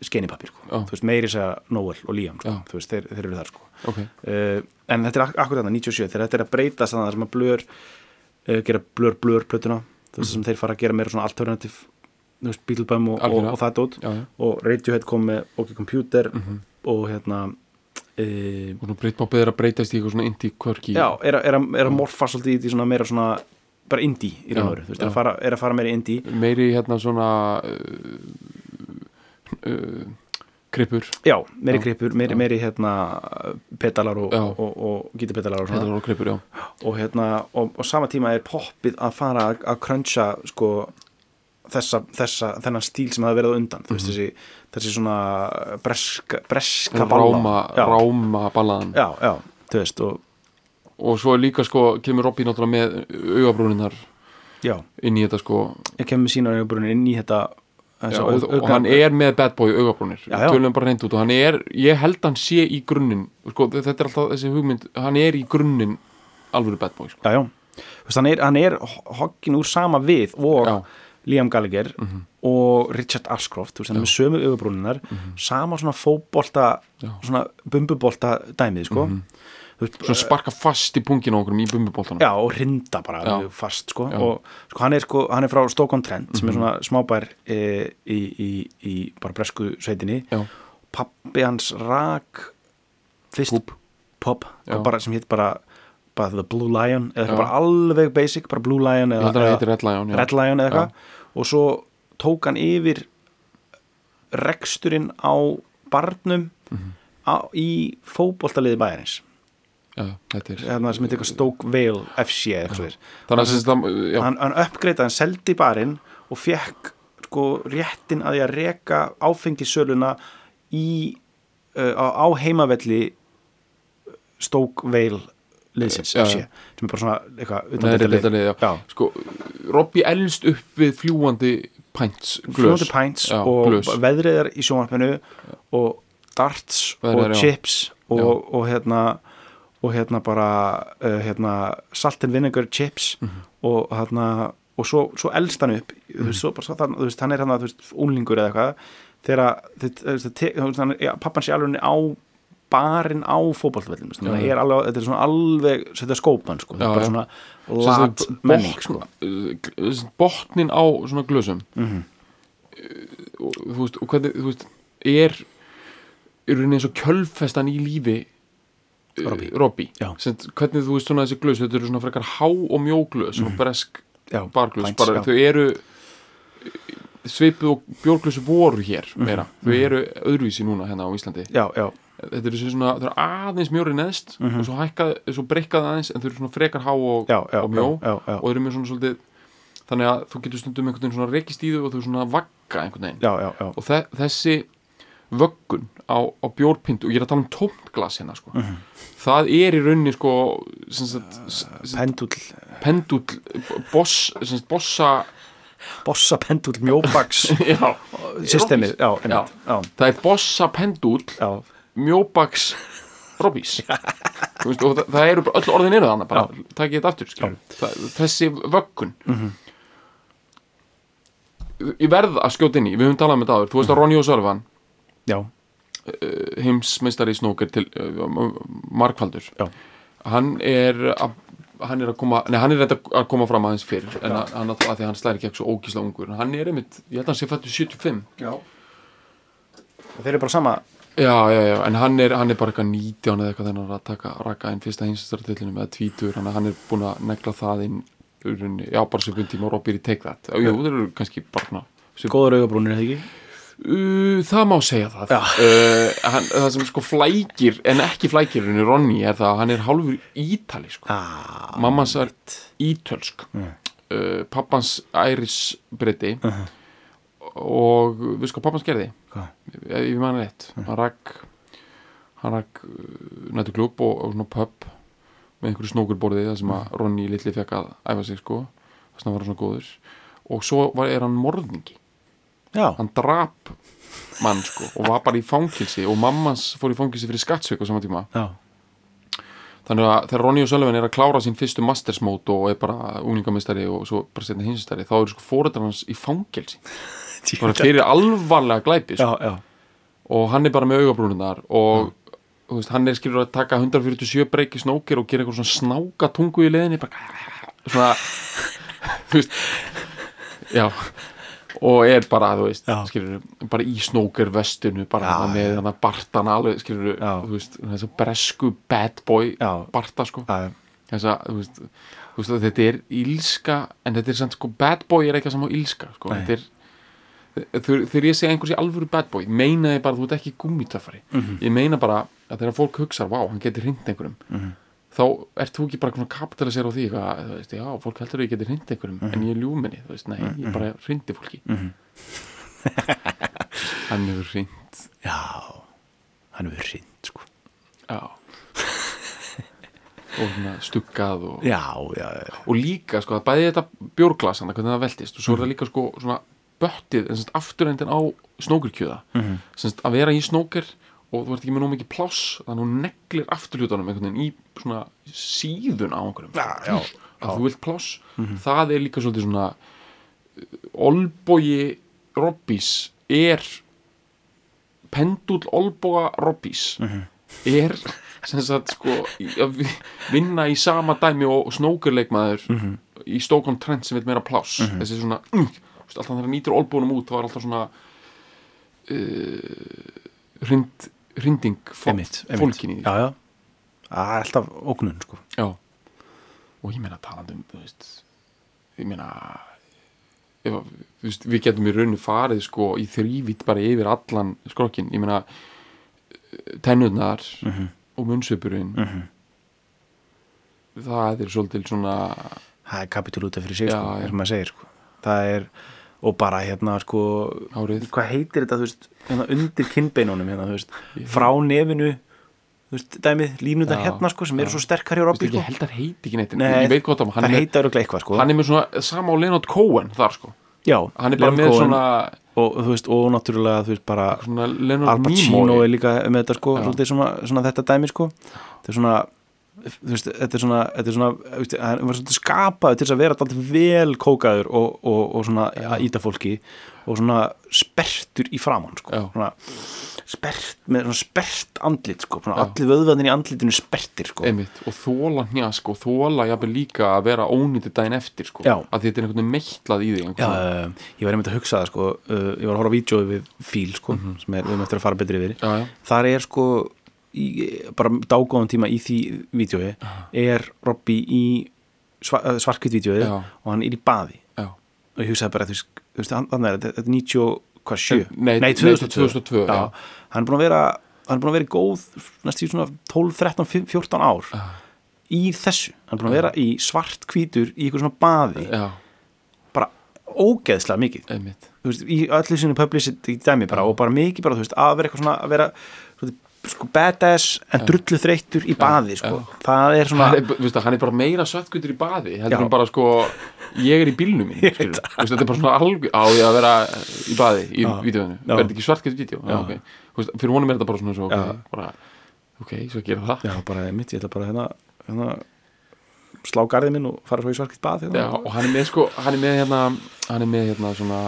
Speaker 1: skeinipapir sko.
Speaker 2: Já.
Speaker 1: þú veist, meiri segja Noel og Liam sko. Þú veist, þeir, þeir eru þar sko.
Speaker 2: ok,
Speaker 1: uh, en þetta er ak akkur þarna 97 þegar þetta er að breyta þannig að sem að blur uh, gera blur blur plötuna þú veist sem þeir fara að gera meira svona alternativ Beatlebum og, og, og það dót
Speaker 2: já, já.
Speaker 1: Og Radiohead kom með OK Computer
Speaker 2: Mhm.
Speaker 1: og hérna uh,
Speaker 2: og nú Britpopið er að breytast í eitthvað svona indie quirky
Speaker 1: já, er, er, er að morfa svolítið í því svona meira svona bara indie í raun og veru, þú veist, er að fara, er að fara meira indie.
Speaker 2: Meiri hérna svona uh, uh, krippur
Speaker 1: já, meiri
Speaker 2: Já,
Speaker 1: gripur, meiri, meiri hérna petalar og, og, og, og gítipetalar og svona.
Speaker 2: Þetta er krippur, já.
Speaker 1: Og hérna, og, og sama tíma er poppið að fara að cruncha sko þessa, þessa, þennan stíl sem það verið undan þú veist, þessi, þessi svona breska, breska balla.
Speaker 2: Ráma, ballaðan.
Speaker 1: Já, já, þú veist og
Speaker 2: og svo líka sko, kemur Robby náttúrulega með augabrúninar
Speaker 1: já,
Speaker 2: inn í þetta sko.
Speaker 1: Ég kemur sína auðvitað inn í þetta
Speaker 2: já, og, og hann er með bad boy augabrúnir. Tölum bara reynd út og hann er, ég held hann sé í grunninn sko, þetta er alltaf þessi hugmynd hann er í grunninn alvöru bad boy sko.
Speaker 1: já, já, þú veist, hann er, er hoggin úr sama við og
Speaker 2: Já.
Speaker 1: Liam Gallagher og Richard Ashcroft, þú veist, hann er með sömu auðvitað sama svona fótbolta
Speaker 2: Já.
Speaker 1: svona bumbubolta dæmið, sko þú veist,
Speaker 2: svona sparka fast í pungin okkur í bumbuboltanum
Speaker 1: Já, og rinda bara
Speaker 2: Já.
Speaker 1: fast sko.
Speaker 2: Já.
Speaker 1: og sko, hann, er, sko, hann er frá Stoke-on-Trent sem er
Speaker 2: Mhm.
Speaker 1: svona smábær e, í, í, í bara bresku sveitinni
Speaker 2: Já.
Speaker 1: pappi hans rak fyrst
Speaker 2: Púp.
Speaker 1: pop bara, sem hitt bara, bara The Blue Lion eða bara alveg basic, bara Blue Lion
Speaker 2: ég
Speaker 1: eða,
Speaker 2: að
Speaker 1: eða
Speaker 2: Red Lion.
Speaker 1: Red Lion eða eitthvað. Og svo tók hann yfir reksturinn á barnum
Speaker 2: Mhm.
Speaker 1: á, í fótboltaliði bæjarins.
Speaker 2: Já, þetta er
Speaker 1: hérna sem heitir eitthvað Stoke Vale FC eða eitthvað
Speaker 2: þannig að
Speaker 1: hann, hann uppgreitaði, hann seldi barinn og fekk sko réttin að því að reka áfengisöluna í, uh, á, á heimavelli Stoke Vale liðsins
Speaker 2: Já, já.
Speaker 1: sem er bara svona eitthvað
Speaker 2: já.
Speaker 1: Já.
Speaker 2: sko, Robby elst upp við fljúandi pints,
Speaker 1: fljóti pints og
Speaker 2: glös.
Speaker 1: veðrið er í sjónvarpinu og darts
Speaker 2: Veðrið
Speaker 1: og
Speaker 2: já.
Speaker 1: chips og, og hérna og hérna bara uh, hérna, salt and vinegar chips
Speaker 2: Mhm.
Speaker 1: og hérna og svo, svo elst hann upp þú veist, svo, bara, þann, veist, hann er hann að úlingur eða eitthvað þegar pappan sé alveg á barinn á er alveg, þetta er svona alveg þetta er skópan sko, þetta
Speaker 2: Já,
Speaker 1: er bara
Speaker 2: já.
Speaker 1: svona lat menning sko.
Speaker 2: gl- botnin á svona glösum
Speaker 1: Mhm.
Speaker 2: og, þú veist, og hvernig, þú veist er í rauninni eins og kjölfestan í lífi.
Speaker 1: Robbie. Já.
Speaker 2: Sem, hvernig þú veist svona þessi glös þetta eru svona frekar há og mjó glös svona bresk
Speaker 1: já,
Speaker 2: barglös
Speaker 1: pints,
Speaker 2: bara þau eru svipuð og bjórglös voru hér meira, þau eru öðruvísi núna hérna á Íslandi
Speaker 1: já, já,
Speaker 2: þetta sem svona, þau eru aðeins mjóri neðst og svo hækkað, svo brekkað aðeins en þau eru svona frekar há og,
Speaker 1: já, já,
Speaker 2: og mjó.
Speaker 1: já,
Speaker 2: og þau eru með svona svolítið þannig að þú getur stundum einhvern veginn svona rekist í þau og þau svona vagga einhvern veginn. Og þe þessi vöggun á, á bjórpindu og ég er að tala um tómt glas hérna sko. Það er í rauninni sko s-
Speaker 1: pendull
Speaker 2: pendull boss, bossa
Speaker 1: bossa pendull mjóbaks. Systemið,
Speaker 2: það er bossa pendull mjóbaks Robbís og það, það eru bara öll orðin eru þannig bara, takk ég þetta aftur það, þessi vöggun ég verð að skjóta inn í við höfum talað um þetta áður, þú veist að Ronny O'Sullivan
Speaker 1: já,
Speaker 2: heimsmeistari snóker til uh, markfaldur
Speaker 1: Já.
Speaker 2: hann er að hann er að koma, nei hann er að koma fram aðeins fyrr en að, hann, að því að hann slæri ekki svo ógísla ungur. Hann er einmitt, ég held að hann sé fættur 75
Speaker 1: já. Þeir eru bara sama
Speaker 2: já, já, já, en hann er, hann er bara eitthvað 19 eða eitthvað þennan að taka raka inn fyrsta heimsmeistaratillinum eða tvítur, hann, hann er búin að negla það inn, rauninni, já, bara svipun tíma og Robbie í take that, jú, þeir eru kannski bara
Speaker 1: góður augabrúnir, eða ekki?
Speaker 2: Uh, það má segja það. Uh, hann, það sem sko flækir en ekki flækir henni Ronny er það að hann er hálfur ítali sko.
Speaker 1: ah,
Speaker 2: mammans er ítölsk. Uh, pappans æris breyti og við sko pappans gerði.
Speaker 1: Hvað?
Speaker 2: ef ég manna rétt. Hann rakk hann rakk uh, nættu klubb og, og svona pub með einhverju snókurborði þar sem að Ronny litli fekk að æfa sig sko. Þess að hann var svona góður. Og svo var, er hann morðningi
Speaker 1: já,
Speaker 2: hann drap mann sko og var bara í fangilsi og mammans fór í fangilsi fyrir skattsvik á sama tíma.
Speaker 1: Já,
Speaker 2: þannig að þegar Ronny og Sölven er að klára sín fyrstu mastersmót og er bara úningamistari og svo bara setna hinsistari þá eru sko fóreldrar hans í fangilsi bara fyrir alvarlega glæpi
Speaker 1: já,
Speaker 2: sko.
Speaker 1: já,
Speaker 2: og hann er bara með augabrúnunar og þú veist, hann er skilur að taka 147 breyki snókir og gera eitthvað svona snáka tungu í leðinni bara svona þú veist já og er bara, þú veist,
Speaker 1: Já.
Speaker 2: skilur bara í snóker vestinu bara
Speaker 1: Já,
Speaker 2: með hann að Bartan alveg, skilur
Speaker 1: Já.
Speaker 2: þú veist, þess að bresku bad boy
Speaker 1: Já.
Speaker 2: Barta, sko
Speaker 1: Já,
Speaker 2: þess að, þú veist, þú veist, þetta er ílska, en þetta er samt, sko, bad boy er eitthvað sem á ílska, sko,
Speaker 1: Nei.
Speaker 2: þetta er þegar ég segja einhversi alvöru bad boy meina ég bara að þú ert ekki gummitöffari
Speaker 1: Mhm.
Speaker 2: ég meina bara að þegar fólk hugsa vá, hann getur hringt einhverjum.
Speaker 1: Mhm.
Speaker 2: þá ert þú ekki bara svona kapitalisera á því eitthvað, þú veist, já, fólk heldur að ég geti hringt einhverjum
Speaker 1: Mhm.
Speaker 2: en ég er ljúminni, þú veist, nei, ég bara hrindi fólki. Hann hefur hringt
Speaker 1: já hann hefur hrind sko.
Speaker 2: Já. Og stuggað og,
Speaker 1: já, já, já,
Speaker 2: og líka, sko, að bæði þetta bjórglas hann, hvernig það veltist, og svo er það líka sko svona böttið, en semst afturendin á snókurkjöða,
Speaker 1: Mhm.
Speaker 2: semst að vera í snóker og þú ert ekki með nóg mikið pláss þannig að hún neglir afturhlutunum einhvern veginn í svona síðun á einhverjum.
Speaker 1: Já, já,
Speaker 2: að þú vilt pláss. Það er líka svolítið svona olbogi robbís er pendull olboga robbís er sem sagt sko að vi- vinna í sama dæmi og snókurleikmaður í Stockholm Trent sem vil meira pláss. Þessi svona alltaf þegar hann nýtur olbúnum út þá er alltaf svona uh, hrind, hrinding fólkin í því.
Speaker 1: Já, já, það er alltaf ógnun sko.
Speaker 2: Já. og ég meina um veist, ég meina ef, að- veist, við getum í rauninu farið sko í þrývít bara yfir allan skrokkin, ég meina tennurnar
Speaker 1: Mhm.
Speaker 2: og munnsvipurinn. Það er svolítil svona
Speaker 1: það er kapitul út af fyrir sig sko, sko. það er, og bara hérna sko,
Speaker 2: Hárið.
Speaker 1: hvað heitir þetta þú veist, hérna undir kinnbeinunum hérna, frá nefinu veist, dæmið, línutar
Speaker 2: Já,
Speaker 1: hérna sko, sem eru
Speaker 2: já.
Speaker 1: svo sterkar hjá Robby sko.
Speaker 2: ég held að heiti ekki neitt
Speaker 1: Nei,
Speaker 2: ég veit gott
Speaker 1: það öruglega eitthvað sko.
Speaker 2: hann er með svona sama á Leonard Cohen þar sko
Speaker 1: já,
Speaker 2: hann er bara
Speaker 1: Leonard
Speaker 2: með
Speaker 1: Cohen
Speaker 2: svona,
Speaker 1: og, þú veist, og náttúrulega þú veist, bara
Speaker 2: svona
Speaker 1: Al Pacino er líka með þetta sko, svolítið svona, svona þetta dæmi sko þetta er svona veist, þetta er svona, þetta er svona hann var svolítið skapaður til þess að vera alltaf vel kókaður og, og, og svona að íta fólki og svona spertur í framann sko, svona spert, með svona spert andlit sko, svona
Speaker 2: Já.
Speaker 1: allir vöðvarnir í andlitinu spertir sko,
Speaker 2: einmitt, og þóla hnjask og þóla jafnvel líka að vera ónýtið daginn eftir sko,
Speaker 1: Já.
Speaker 2: að þetta er einhvern veginn meitlað í því
Speaker 1: Já, uh, ég var einmitt að hugsa það sko, uh, ég var að horfa á vídjói við Fíl sko, sem er, við eftir að fara betri yfir.
Speaker 2: Já,
Speaker 1: þar er sko í, bara dágóðan tíma í því vídjói er Robby í sva, svarkvít vídjói
Speaker 2: Já.
Speaker 1: og hann er í baði.
Speaker 2: Já.
Speaker 1: og ég hugsaði bara, þú veist, hann er, þetta er 90, hvað, 7?
Speaker 2: Nei,
Speaker 1: Nei 2002,
Speaker 2: 2002, já.
Speaker 1: hann er búin að vera hann er búin að vera góð næstu í svona 12, 13, 14 ár í þessu, hann er búin að vera í svartkvítur í eitthvað svona baði.
Speaker 2: Já,
Speaker 1: bara ógeðslega mikið.
Speaker 2: Einmitt.
Speaker 1: Þú veist, í öllu sinu publicity dæmi bara, og bara mikið bara, þú veist, að vera eitthvað svona að vera sko, badass en drullu þreyttur í baði, sko. það er svona,
Speaker 2: hann er, veist, hann er bara meira svettkutur í baði heldur hann bara sko ég er í bílnum minn veist, þetta er bara svona alveg á ég að vera í baði í
Speaker 1: Já.
Speaker 2: verður ekki svartkutur vídeo já, okay. Veist, fyrir honum er þetta bara svona svo, okay, bara, ok, svo gera það.
Speaker 1: Já, bara mitt, ég ætla bara hérna, hérna slá garðið minn og fara svo í svarkitt bað hérna.
Speaker 2: Já, og hann er með sko, hann er með hérna hann er með hérna svona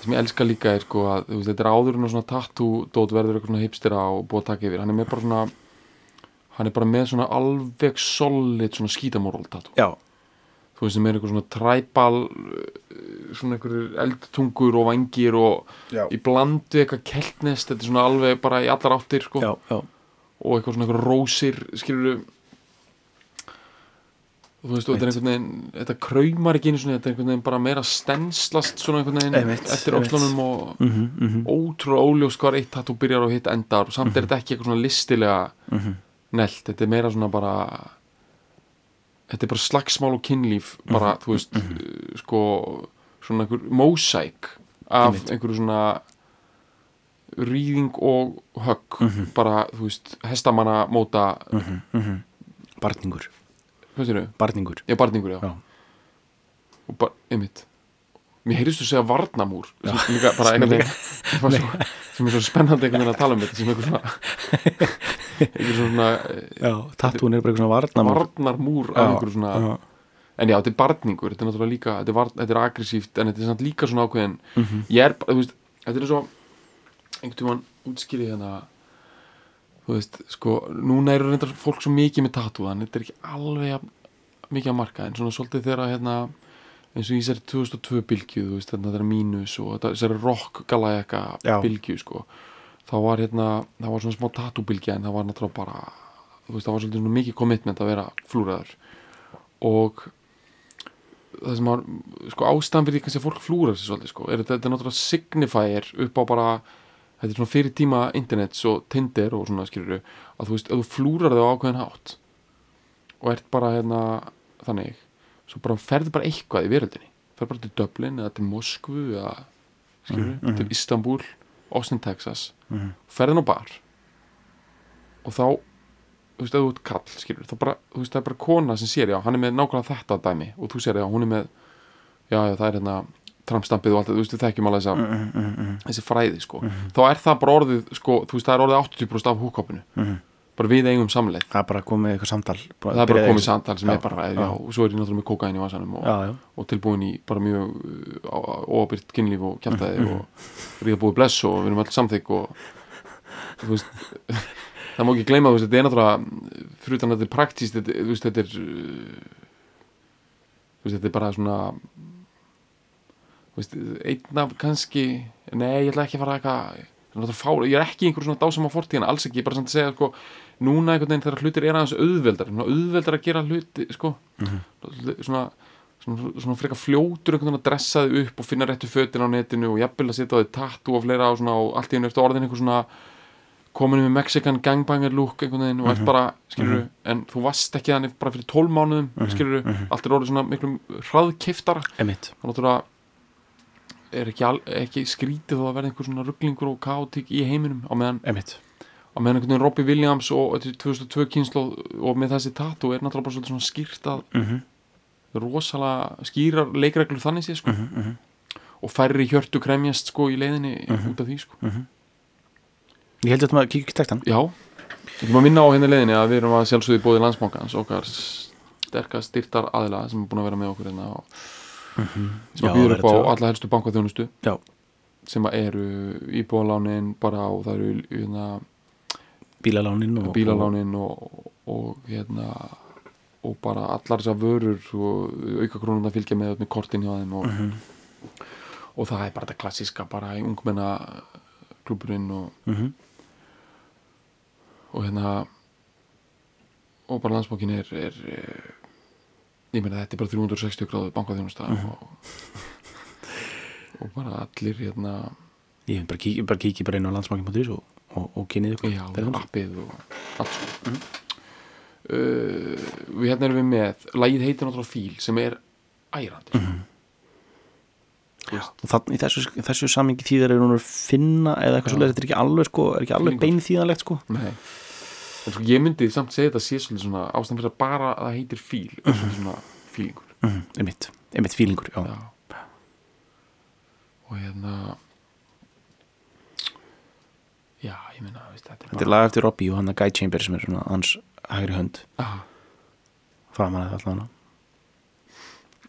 Speaker 2: það sem ég elska líka er sko að veist, þetta er áður en svona tattoo dót verður eitthvað svona hipstera og búið að taka yfir, hann er með bara svona hann er bara með svona alveg solid svona skítamóral tattoo.
Speaker 1: Já,
Speaker 2: þú veist sem er eitthvað svona træbal svona einhverjur eldtungur og vangir og
Speaker 1: Já.
Speaker 2: í blandu eitthvað keltnest, þetta er svona alveg bara í allar áttir sko.
Speaker 1: Já, já,
Speaker 2: og eitthvað svona eitthvað rósir skilur þú veist, og þetta er einhvern veginn þetta kraumar ekki einu svona, þetta er einhvern veginn bara meira stenslast svona einhvern veginn
Speaker 1: Einmitt,
Speaker 2: eftir
Speaker 1: einmitt.
Speaker 2: öxlunum og
Speaker 1: mhm, mhm,
Speaker 2: ótrúlega óljóst hvað eitt tattoo byrjar og hitt endar. Og samt er þetta ekki eitthvað svona listilega
Speaker 1: mhm.
Speaker 2: nelt, þetta er meira svona bara þetta er bara slagsmál og kynlíf bara,
Speaker 1: Mhm,
Speaker 2: þú veist sko, svona einhver mósæk af einhverju svona rýðing og högg.
Speaker 1: Mhm.
Speaker 2: bara, þú veist, hestamanna móta,
Speaker 1: barningur,
Speaker 2: hvað sér þau?
Speaker 1: barningur
Speaker 2: Já, barningur, já,
Speaker 1: Já.
Speaker 2: og bara, einmitt mér heyrðist þú segja varnamúr sem líka bara einhvern veginn sem er svo- er spennandi einhvern veginn að tala um þetta sem einhver svona einhver svona eh,
Speaker 1: já, tattúin er bara eitthvað svona varnamúr
Speaker 2: varnarmúr af
Speaker 1: Já,
Speaker 2: einhverju svona
Speaker 1: já.
Speaker 2: en já, þetta er barningur, þetta er náttúrulega líka þetta er, var, þetta er aggressíft, en þetta er samt líka svona ákveðin
Speaker 1: Mhm.
Speaker 2: ég er, þú veist, þetta er svo einhvern tímann útskýri hérna þú veist, sko, núna eru reyndar fólk svo mikið með þannig þetta er ekki alveg mikið að marka, en svona svolítið þegar hérna, eins og í þessari 2002 bylgju, þú veist, þetta er mínus og þetta, þessari rock galajaka
Speaker 1: Já.
Speaker 2: bylgju, sko þá var hérna, það var svona smá tattoo bylgja en það var náttúrulega bara þú veist, það var svolítið mikið commitment að vera flúraður og það sem var, sko, ástæðan fyrir því kannski að fólk flúrar sér svolítið, sko, er þetta, þetta er náttúrulega signifier upp á bara þetta er svona fyrir tíma internets og Tinder og svona skilur að þú veist, ef þú flúrar þau á ákveðin hátt og ert bara hérna þannig, svo bara ferði bara eitthvað í veröldinni, ferði bara til Dublin eða til Moskvu eða skilur,
Speaker 1: Mhm, mhm.
Speaker 2: til Istanbul, Austin, Texas
Speaker 1: Mhm.
Speaker 2: ferðin á bar og þá þú veist, ef þú ert kall, skilur, þá bara þú veist, það er bara kona sem sér, já, hann er með nákvæmlega þetta dæmi og þú sér, já, hún er með já, það er hérna trampstampið og allt, það, þú veist, við þekkjum alveg þessa
Speaker 1: mhm, mhm,
Speaker 2: þessi fræði sko
Speaker 1: Mhm.
Speaker 2: þá er það bara orðið sko þú veist það er orðið 80% af húkopinu
Speaker 1: mhm.
Speaker 2: bara við eigum samleið
Speaker 1: það er bara komið eitthvað samtal
Speaker 2: það er bara komið samtal sem
Speaker 1: Já,
Speaker 2: er bara já,
Speaker 1: já.
Speaker 2: og svo er ég náttúrulega með kókain í vasanum og,
Speaker 1: já,
Speaker 2: og tilbúin í bara mjög uh, óabyrt kynlíf og kjæftæði
Speaker 1: Mhm.
Speaker 2: og ríða búið bless og við erum öll samþykk og þú veist það má ekki gleyma þú veist þetta er náttúrulega fyrir utan að þetta er praktíst þetta, þetta er uh, þetta er bara svona einn af kannski nei ég ætla ekki að fara eitthvað er ég er ekki í einhverjum svona dásama fortíðan alls ekki, bara samt að segja sko núna einhvern veginn þegar hlutir er aðeins auðveldar auðveldar að gera hluti sko
Speaker 1: Mhm.
Speaker 2: svona, svona, svona frekar fljótur einhvern veginn að dressa þig upp og finna réttu fötin á netinu og jafnvel að setja á þig tattu og fleira og, svona, og allt í einu eftir orðin einhver svona komin með Mexican gangbanger look einhvern veginn og ert
Speaker 1: Mhm.
Speaker 2: bara, skilur en þú varst ekki þannig bara fyrir 12 mánuðum mm
Speaker 1: Mhm.
Speaker 2: skilur
Speaker 1: Mhm.
Speaker 2: allt er orðið svona miklu náttúrulega er ekki, al, ekki skrítið þó að verða einhver svona rugglingur og kaotík í heiminum á meðan,
Speaker 1: emitt
Speaker 2: á meðan einhvern veginn Robbie Williams og þetta er 2002 kynslu og með þessi tattu er náttúrulega bara svona skýrt að
Speaker 1: mhm,
Speaker 2: rosalega skýrar leikreglur þannig sé sko.
Speaker 1: Mhm, mhm,
Speaker 2: og færri hjörtu kremjast sko í leiðinni
Speaker 1: Mhm.
Speaker 2: út af því sko.
Speaker 1: Mhm. ég held að maður ekki textan
Speaker 2: já, ég má minna á henni leiðinni að við erum að sjálfsögði bóði landsmákans okkar sterkast styrtar aðila sem er búin að vera með okkur hérna og sem
Speaker 1: Já,
Speaker 2: býður upp á alla helstu bankaþjónustu.
Speaker 1: Já.
Speaker 2: sem eru íbúalánin bara og það eru hérna,
Speaker 1: bílalánin og
Speaker 2: bílalánin og, og hérna og bara allar þessar vörur og auka krónuna fylgja með með kortin hjá þeim og,
Speaker 1: Mhm,
Speaker 2: og það er bara þetta klassíska bara í ungmenna klúburinn og,
Speaker 1: mhm,
Speaker 2: og hérna og bara landsbókin er, er ég meina þetta er bara 360 gráðu bankaþjónusta
Speaker 1: Mhm.
Speaker 2: og, og bara allir hérna
Speaker 1: ég bara kíkja bara, kíkja bara inn á landsmákin.is og, og, og kynnið ykkur
Speaker 2: já, appið og allt svo. Uh, við hérna erum við með lagið heitir náttúrulega fíl sem er ærandi
Speaker 1: Mhm.
Speaker 2: Þú veist,
Speaker 1: og þannig þessu, þessu samingi þýðar er hún að finna eða eitthvað svolítið, þetta er ekki alveg sko, er ekki alveg
Speaker 2: Feelingur.
Speaker 1: bein þýðanlegt sko.
Speaker 2: Nei en sko ég myndi samt segja þetta sé svolítið svona ástæðan fyrir að bara að það heitir fíl er svolítið svona fílingur
Speaker 1: mhm, einmitt, einmitt fílingur, já,
Speaker 2: Já. og hérna já, ég veist, þetta
Speaker 1: þetta er lag eftir Robbie og hann að Guy Chambers sem er svona hans hægri hönd.
Speaker 2: Ah,
Speaker 1: framan að allan.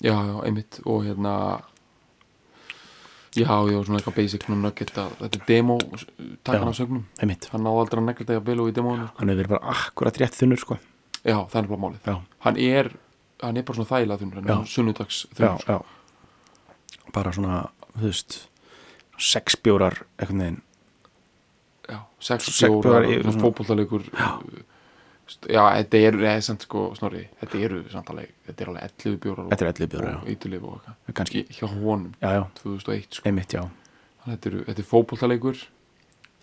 Speaker 2: Já, já, einmitt. Og hérna já, já, svona eitthvað basic nugget að þetta er demo takkan af sögnum.
Speaker 1: einmitt,
Speaker 2: hann náði aldrei að negla þetta vel og í demóinu sko.
Speaker 1: hann hefur verið bara akkurat rétt þunnur sko.
Speaker 2: Já, það er bara málið. Hann er, hann er bara svona þægilega þunnur sunnudags þunnur sko.
Speaker 1: bara svona, þú veist sex bjórar, veginn.
Speaker 2: Já, sex bjórar,
Speaker 1: í-
Speaker 2: fótbollalegur já. já, þetta eru, eða samt sko snorri, þetta eru samt alveg þetta er alveg 11 bjórar og,
Speaker 1: þetta er 11 bjórar,
Speaker 2: og ítilif og eitthvað.
Speaker 1: Já, kannski
Speaker 2: hjá honum,
Speaker 1: já, já,
Speaker 2: 2001 sko.
Speaker 1: einmitt, já.
Speaker 2: Þannig þetta, eru, þetta er fótbollalegur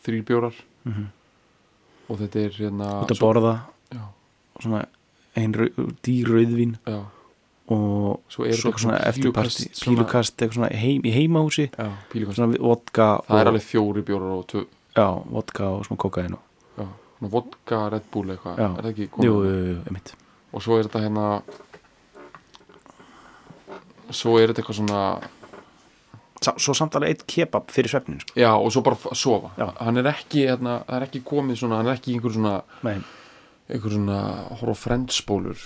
Speaker 2: þrýr bjórar.
Speaker 1: Mhm.
Speaker 2: og þetta er hérna
Speaker 1: út að borða,
Speaker 2: já,
Speaker 1: svona ein dýrauðvín
Speaker 2: já,
Speaker 1: og
Speaker 2: svo er
Speaker 1: svo svona eftirparti
Speaker 2: pílukast svona-
Speaker 1: eitthvað svona heim, í heimahúsi.
Speaker 2: Já, pílukast.
Speaker 1: Svona vodka
Speaker 2: það
Speaker 1: og,
Speaker 2: er alveg fjóri bjórar og tvö,
Speaker 1: já, vodka og smá kokain og,
Speaker 2: já, svona vodka Red Bull eitthvað,
Speaker 1: Já.
Speaker 2: er það ekki komið?
Speaker 1: jú, jú, einmitt.
Speaker 2: Og svo er þetta hérna svo er þetta eitthvað svona
Speaker 1: Sa, svo samt alveg eitt kebab fyrir svefnin sko.
Speaker 2: já, og svo bara sofa.
Speaker 1: Já.
Speaker 2: hann er ekki, hérna, það er ekki komið svona hann er ekki einhver svona
Speaker 1: nei,
Speaker 2: einhver svona horf frendspólur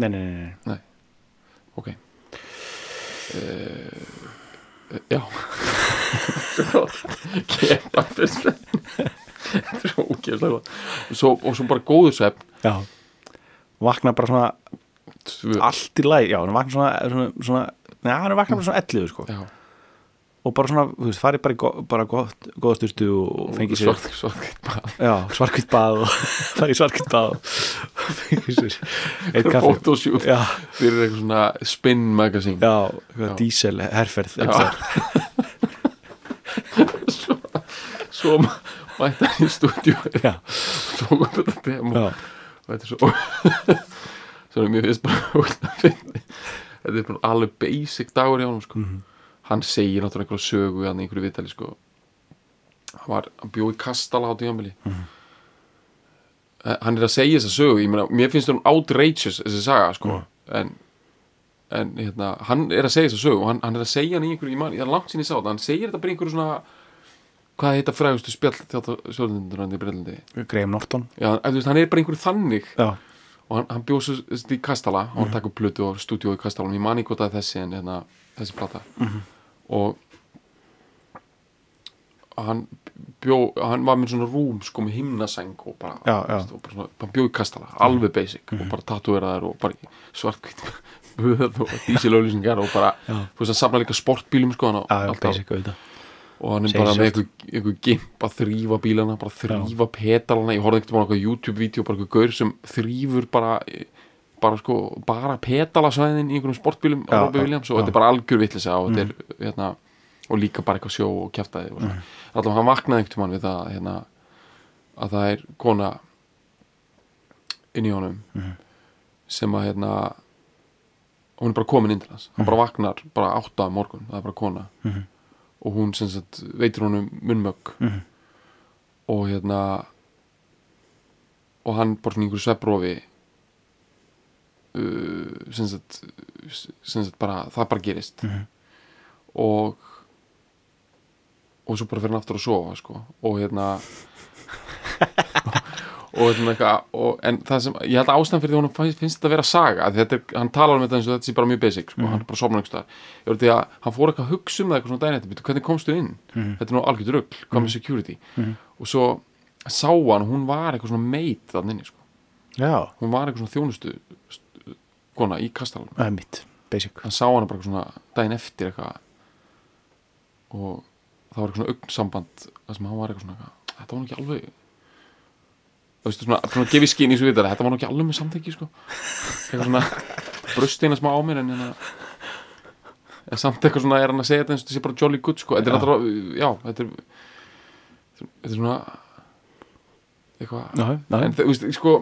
Speaker 1: nei, nei, nei, nei.
Speaker 2: ok. Uh, já. Fyrst þetta er svo ógeðslega svo, og svo bara góður svefn.
Speaker 1: Já. Vakna bara svona
Speaker 2: Tvö-
Speaker 1: allt í læg, já, hann vakna svona, svona, svona neða, hann vakna bara svona 11 sko.
Speaker 2: Já,
Speaker 1: og bara svona, þú veist, farið bara í go, bara gott, góða styrstu og fengið sér
Speaker 2: svart bara
Speaker 1: já, svarkvitt bað og farið svarkvitt bað og fengið sér eitt kaffi.
Speaker 2: Fotoshoot
Speaker 1: já,
Speaker 2: fyrir eitthvað svona spin magazine.
Speaker 1: Já, eitthvað
Speaker 2: Já.
Speaker 1: dísel herferð
Speaker 2: Já. svo, svo hann í stúdíu
Speaker 1: já,
Speaker 2: tók upp þetta demo og þetta er svo svo er mér finnst bara þetta er bara alveg basic dagur hjá hann sko.
Speaker 1: Mhm.
Speaker 2: hann segir náttúrulega einhverju sögu hann í einhverju vitali sko. hann var, hann bjóð í kastala á tíðanbili
Speaker 1: Mhm.
Speaker 2: hann er að segja þessa sögu ég meina, mér finnst hún outrageous þessi saga sko.
Speaker 1: Mhm.
Speaker 2: en en hérna, hann er að segja þessa sögu og hann, hann er að segja hann í einhverju, ég man, ég er langt sinni sá þetta hann segir þetta bara í einhverju svona hvað heita frægustu spjall stjórnundurinn í Breitlandi
Speaker 1: Graham Norton.
Speaker 2: Já, en, veist, hann er bara einhverju þannig.
Speaker 1: Já,
Speaker 2: og hann, hann bjóð svo þú veist, í Kastala og hann takk upp plötu og stúdíu í Kastala ég man ekki hvað það er þessi en hérna, þessi plata. Og hann bjó hann var með svona rúm sko með himnasæng og bara,
Speaker 1: Já, já.
Speaker 2: veist, og bara svona, hann bjóð í Kastala, alveg basic. Og bara tatueraðar og bara svartkvít böð og dísilauðlýsingar og bara,
Speaker 1: Já.
Speaker 2: þú veist, hann safnar líka sportbílum sko hann á- alltaf-
Speaker 1: basic auðvitað
Speaker 2: og hann er bara með einhver, einhver gimp að þrýfa bílana bara þrýfa petalana, ég horfði veginn á eitthvað YouTube-vídeó, bara einhver gaur sem þrýfur bara bara sko, bara petalasvæðin í einhverjum sportbílum á Robby
Speaker 1: já,
Speaker 2: Williams og þetta er bara algjör vitlisa og þetta er hérna, og líka bara eitthvað sjó og og svona, allavega hann vaknaði einhvern mann við það hérna, að það er kona inn í honum sem að hérna hún er bara komin inn til hans, hann bara vaknar bara átta á morgun, það er bara kona og hún sagt veitir honum munnmögg
Speaker 1: Mhm.
Speaker 2: og hérna og hann bara svona einhverju svefnrofi uh, sem sagt sem sagt bara, það bara gerist
Speaker 1: Mhm.
Speaker 2: og og svo bara fyrir hann aftur að sofa sko. og hérna og eitthvað og, en það sem, ég held að ástæðan fyrir því hún finnst, þetta að vera saga, þetta hann talar um þetta eins og þetta sé bara mjög basic, sko, hann er bara sofnar einhvers staðar. ég veit því að hann fór eitthvað að hugsa um það eitthvað svona daginn eftir, "Bíddu, hvernig komstu inn? Þetta er nú algjört rugl, hvað með security? Og svo sá hann hún var eitthvað svona meit þannig inni, sko.
Speaker 1: já,
Speaker 2: hún var eitthvað svona þjónustu st- kona í
Speaker 1: basic.
Speaker 2: Hann sá hana bara svona daginn eftir eitthvað. Og það var eitthvað svona veist svona, svona gefið skinn í svo vitað þetta var nú ekki alveg með samþekki sko. Eitthvað svona brösteina smá á mér en hérna en samt eitthvað svona er hann að segja þetta eins og þetta sé bara jolly good sko. Þetta er náttúrulega, já, þetta er þetta er svona eitthvað en þú veist, sko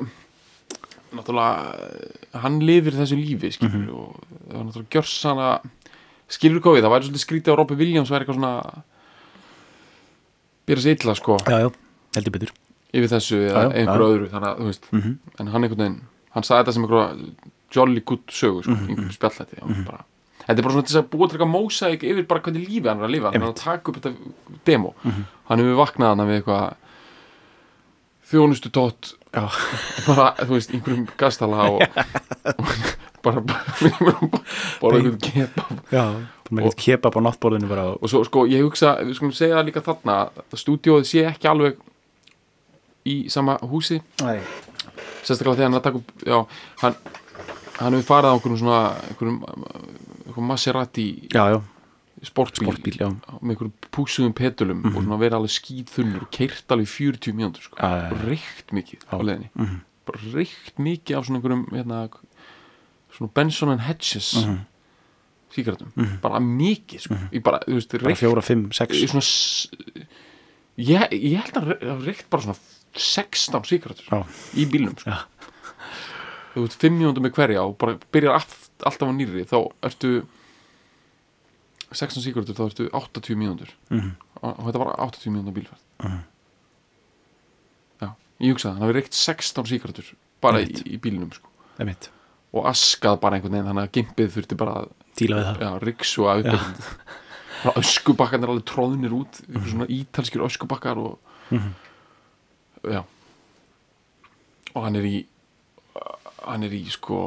Speaker 2: náttúrulega hann lifir þessu lífi skilur
Speaker 1: Mhm.
Speaker 2: og það var náttúrulega gjörsana skilur við, það væri svolítið skrítið á Robby Williams væri eitthvað svona byrja sér illa sko.
Speaker 1: Já, já, heldur betur
Speaker 2: yfir þessu eða einhverju öðru þannig að þú veist,
Speaker 1: Mhm.
Speaker 2: en hann einhvern veginn hann sagði þetta sem einhverja jolly good sögu sko,
Speaker 1: Mhm,
Speaker 2: einhverjum spjallætti mm bara Þetta er bara svona þess að búa til eitthvað mósaik yfir bara hvernig lífi hann er að lifa, hann er að taka upp þetta demo,
Speaker 1: Mhm.
Speaker 2: hann hefur vaknað hann við eitthvað þjónustu tótt bara, þú veist, einhverjum gastala og, og bara bara einhvern kepa
Speaker 1: já bara eitthvað kebab á náttborðinu bara og,
Speaker 2: svo, sko, ég hugsa, við skulum segja það líka þarna að stúdíóið sé ekki alveg í sama húsi
Speaker 1: Nei.
Speaker 2: sérstaklega þegar hann að taka upp já, hann, hann hefur farið á einhverjum svona einhverjum, Maserati
Speaker 1: já, já,
Speaker 2: sportbíl,
Speaker 1: sportbíl,
Speaker 2: með einhverjum púsuðum petulum og svona verið alveg skýðþunnur og keirt alveg í 40 mínútur sko. Reykt mikið á
Speaker 1: Já.
Speaker 2: leiðinni
Speaker 1: Mhm.
Speaker 2: bara reykt mikið af svona einhverjum hérna, svona Benson and Hedges mm síkratum bara mikið sko. ég bara, þú veist,
Speaker 1: Mhm. bara
Speaker 2: reykt
Speaker 1: fjóra, fimm, sex
Speaker 2: ég, ég held að hafi reykt bara svona 16 síkratur
Speaker 1: já,
Speaker 2: í bílnum sko. Þú veist, 5 mínútur með hverja og bara byrjar allt, alltaf á nýrri þá ertu 16 síkratur, þá ertu 80 mínútur
Speaker 1: Mhm.
Speaker 2: og og þetta var 80 mínútur bílferð
Speaker 1: Mhm.
Speaker 2: já, ég hugsaði, hann hafi reykt 16 síkratur bara í, í bílnum sko.
Speaker 1: er
Speaker 2: og askað bara einhvern veginn þannig að gimpið þurfti bara að
Speaker 1: díla við það
Speaker 2: riksu að upp öskubakkarnir alveg tróðnir út mm. svona ítalskir öskubakkar og
Speaker 1: Mhm.
Speaker 2: Já. Og hann er í hann er í sko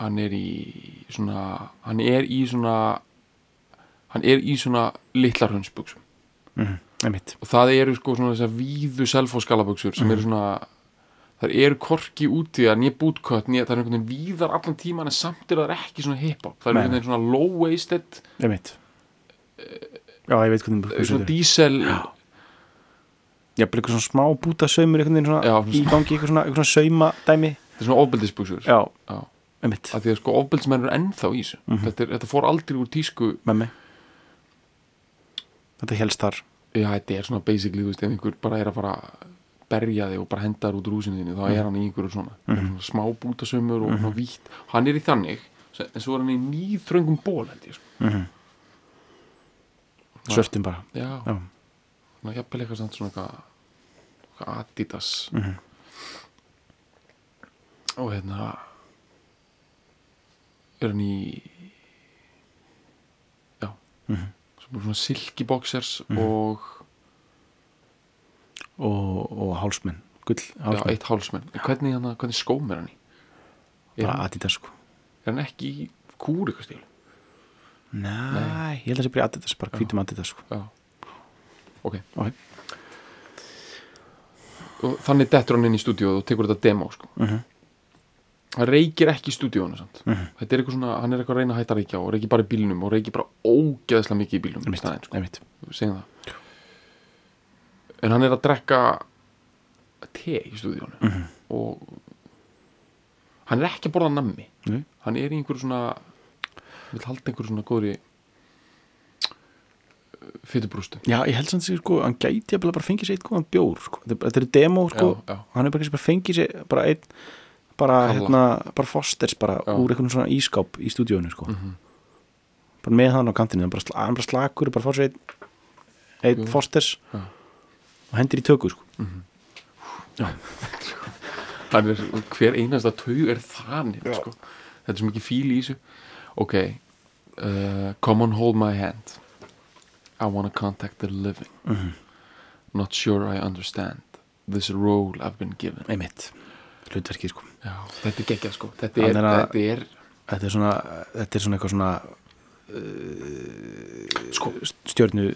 Speaker 2: hann er í svona hann er í svona hann er í svona litlar hundsbuxum.
Speaker 1: Mm, einmitt.
Speaker 2: Og það eru sko svona þessar víðu selfóskalabuxur sem eru svona það eru korki úti að nýja bútkött nýja, það er einhvern veginn víðar allan tíman en samt er það ekki svona hip-hop. Það er einhvern veginn svona low-waisted
Speaker 1: já, ég veit hvernig
Speaker 2: svona
Speaker 1: svona er eitthvað svona smá búta saumur einhvern veginn svona
Speaker 2: Já,
Speaker 1: í gangi, eitthvað svona, eitthvað svona sauma dæmi
Speaker 2: þetta er svona ofbeldisbuxur.
Speaker 1: Já,
Speaker 2: Já.
Speaker 1: einmitt.
Speaker 2: Að því að sko ofbeldismenn eru ennþá í þessu. Þetta, er, þetta fór aldrei úr tísku
Speaker 1: með mig. Þetta helst þar.
Speaker 2: Já þetta er svona basically þú veist ef einhver bara er að fara að berja þig og bara henda þér út úr húsinu þínu þá er hann í einhverju svona, svona smá bútasömmur og svona vítt. Hann er í þannig en svo er hann í nýþröngum ból held ég sko.
Speaker 1: mm svörtum bara.
Speaker 2: Já,
Speaker 1: já,
Speaker 2: jafnvel eitthvað samt svona eitthvað eitthvað Adidas.
Speaker 1: Mhm.
Speaker 2: og hérna er hann í já svo bara svona silky boxers og
Speaker 1: og, og hálsmenn gull
Speaker 2: já,
Speaker 1: hálsmenn,
Speaker 2: eitt hálsmenn. Hvernig, hana, hvernig skóm er hann í? Er,
Speaker 1: bara
Speaker 2: hann,
Speaker 1: Adidas sko.
Speaker 2: er hann ekki í kúr eitthvað stíl
Speaker 1: Nei, ég held að það sé bara Adidas, bara hvítum Adidas sko.
Speaker 2: já. Ok.
Speaker 1: Ok.
Speaker 2: Og þannig dettur hann inn í stúdíu og tekur þetta demo sko.
Speaker 1: uh
Speaker 2: hann reykir ekki í stúdíónu samt.
Speaker 1: Mhm.
Speaker 2: þetta er eitthvað svona, hann er eitthvað að reyna að hætta að reykja og reykir bara í bílnum og reykir bara ógeðslega mikið í bílnum í staðinn, sko. En hann er að drekka te í stúdíónu
Speaker 1: Mhm.
Speaker 2: og hann er ekki að borða nammi hann er í einhverju svona vil halda einhverju svona góðri fytubrústu
Speaker 1: Já, ég held samt sig sko, hann gæti jafnvel bara fengið sér eitt góðan bjór sko. þetta er demo sko,
Speaker 2: já, já,
Speaker 1: hann er bara, fengið sér bara einn bara, hérna, bara fosters bara
Speaker 2: Já.
Speaker 1: úr einhvern svona ískáp í stúdíónu sko.
Speaker 2: Mhm.
Speaker 1: bara með hann á kantinu hann bara, hann bara slakur, bara fá sér einn einn fosters og hendur í tökur sko.
Speaker 2: hann er, hver einasta taug er þannig sko. þetta er svo mikið fíl í þessu ok uh, come on hold my hand I wanna contact the living
Speaker 1: Mhm.
Speaker 2: not sure I understand this role I've been given
Speaker 1: einmitt, hlutverkið sko.
Speaker 2: Já, þetta er geggjað sko þetta er,
Speaker 1: að-
Speaker 2: þetta er
Speaker 1: þetta er svona þetta er svona eitthvað svona uh, sko, stjörnu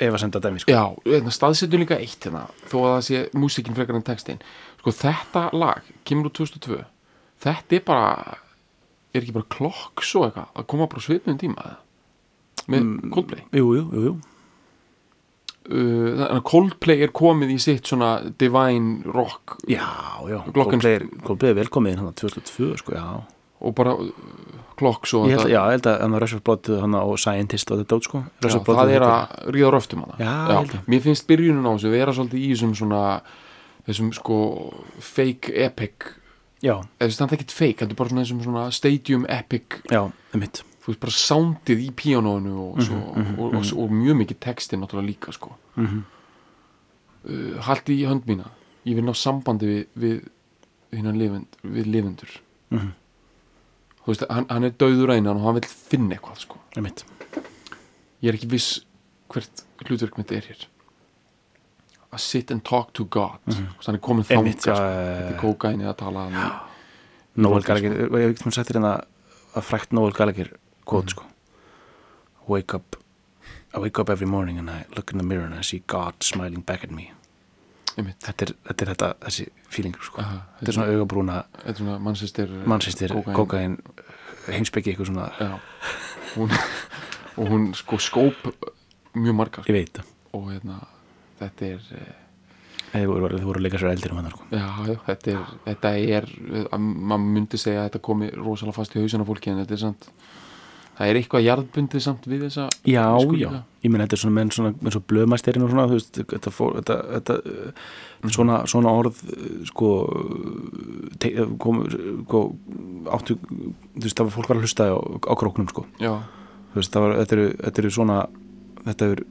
Speaker 1: efasenda dæmi sko.
Speaker 2: Já, hérna, staðsettu líka eitt hérna þó að það sé músikin frekar en textin sko þetta lag, úr 2002 þetta er bara er ekki bara klokk svo eitthvað að koma bara svipnum tíma eða? Með
Speaker 1: Mm.
Speaker 2: Coldplay
Speaker 1: jú, jú, jú, jú.
Speaker 2: uh, að Coldplay er komið í sitt svona divine rock
Speaker 1: já, já,
Speaker 2: Glockenspiel.
Speaker 1: Coldplay er, Coldplay er velkomið hann 2002 sko, já
Speaker 2: og bara uh, klokk svo
Speaker 1: ég held,
Speaker 2: þetta-
Speaker 1: já, ég held að hann var Blood hann og Scientist og þetta út sko
Speaker 2: Já, það er að ríða röftum hana
Speaker 1: Já, að.
Speaker 2: mér finnst byrjunin á þessu vera svolítið í þessum svona þessum sko fake epic
Speaker 1: já,
Speaker 2: eða það er ekkert fake, þetta er bara svona svona stadium epic
Speaker 1: já, um mitt
Speaker 2: þú veist bara soundið í píanóinu og, svo,
Speaker 1: mhm,
Speaker 2: og, og, og, og mjög mikið texti náttúrulega líka sko.
Speaker 1: Mm -hmm.
Speaker 2: uh, haldi í hönd mína. Ég vil ná sambandi við, við, lifend, við lifundur
Speaker 1: Mhm.
Speaker 2: þú veist, hann, hann er döður einan og hann vil finna eitthvað sko.
Speaker 1: Um mitt
Speaker 2: ég er ekki viss hvert hlutverk mitt er hér. Að sit and talk to God. Mm -hmm. hann er komin
Speaker 1: um já,
Speaker 2: sko. þetta er kókaini að tala hann
Speaker 1: Noel
Speaker 2: Fólki,
Speaker 1: Gallagher, var ég ekki sagt þér hérna að frækt Noel Gallagher quote sko. Wake up. I wake up every morning and I look in the mirror and I see God smiling back at me. Þetta er, þetta er þetta, þessi feeling sko.
Speaker 2: Aha,
Speaker 1: þetta er svona augabrúna
Speaker 2: mannsistir
Speaker 1: kókain heimsbyggi eitthvað svona,
Speaker 2: já. Hún, og hún sko skóp mjög margar
Speaker 1: ég veit það.
Speaker 2: Og hérna þetta er eh,
Speaker 1: þið voru, voru leika sér eldir um hann sko.
Speaker 2: já, þetta er, þetta er að maður myndi segja að þetta komi rosalega fast í hausina fólki en þetta er samt það er eitthvað jarðbundið samt við þessa
Speaker 1: já, já, ég menn þetta er svona svona, menn svo blöðmæsterinn og svona veist, þetta, fór, þetta, þetta uh, svona, svona orð uh, sko te, kom, sko, áttu þú veist, það var fólk var að hlusta á, á króknum sko, veist, var þetta eru, þetta eru svona þetta eru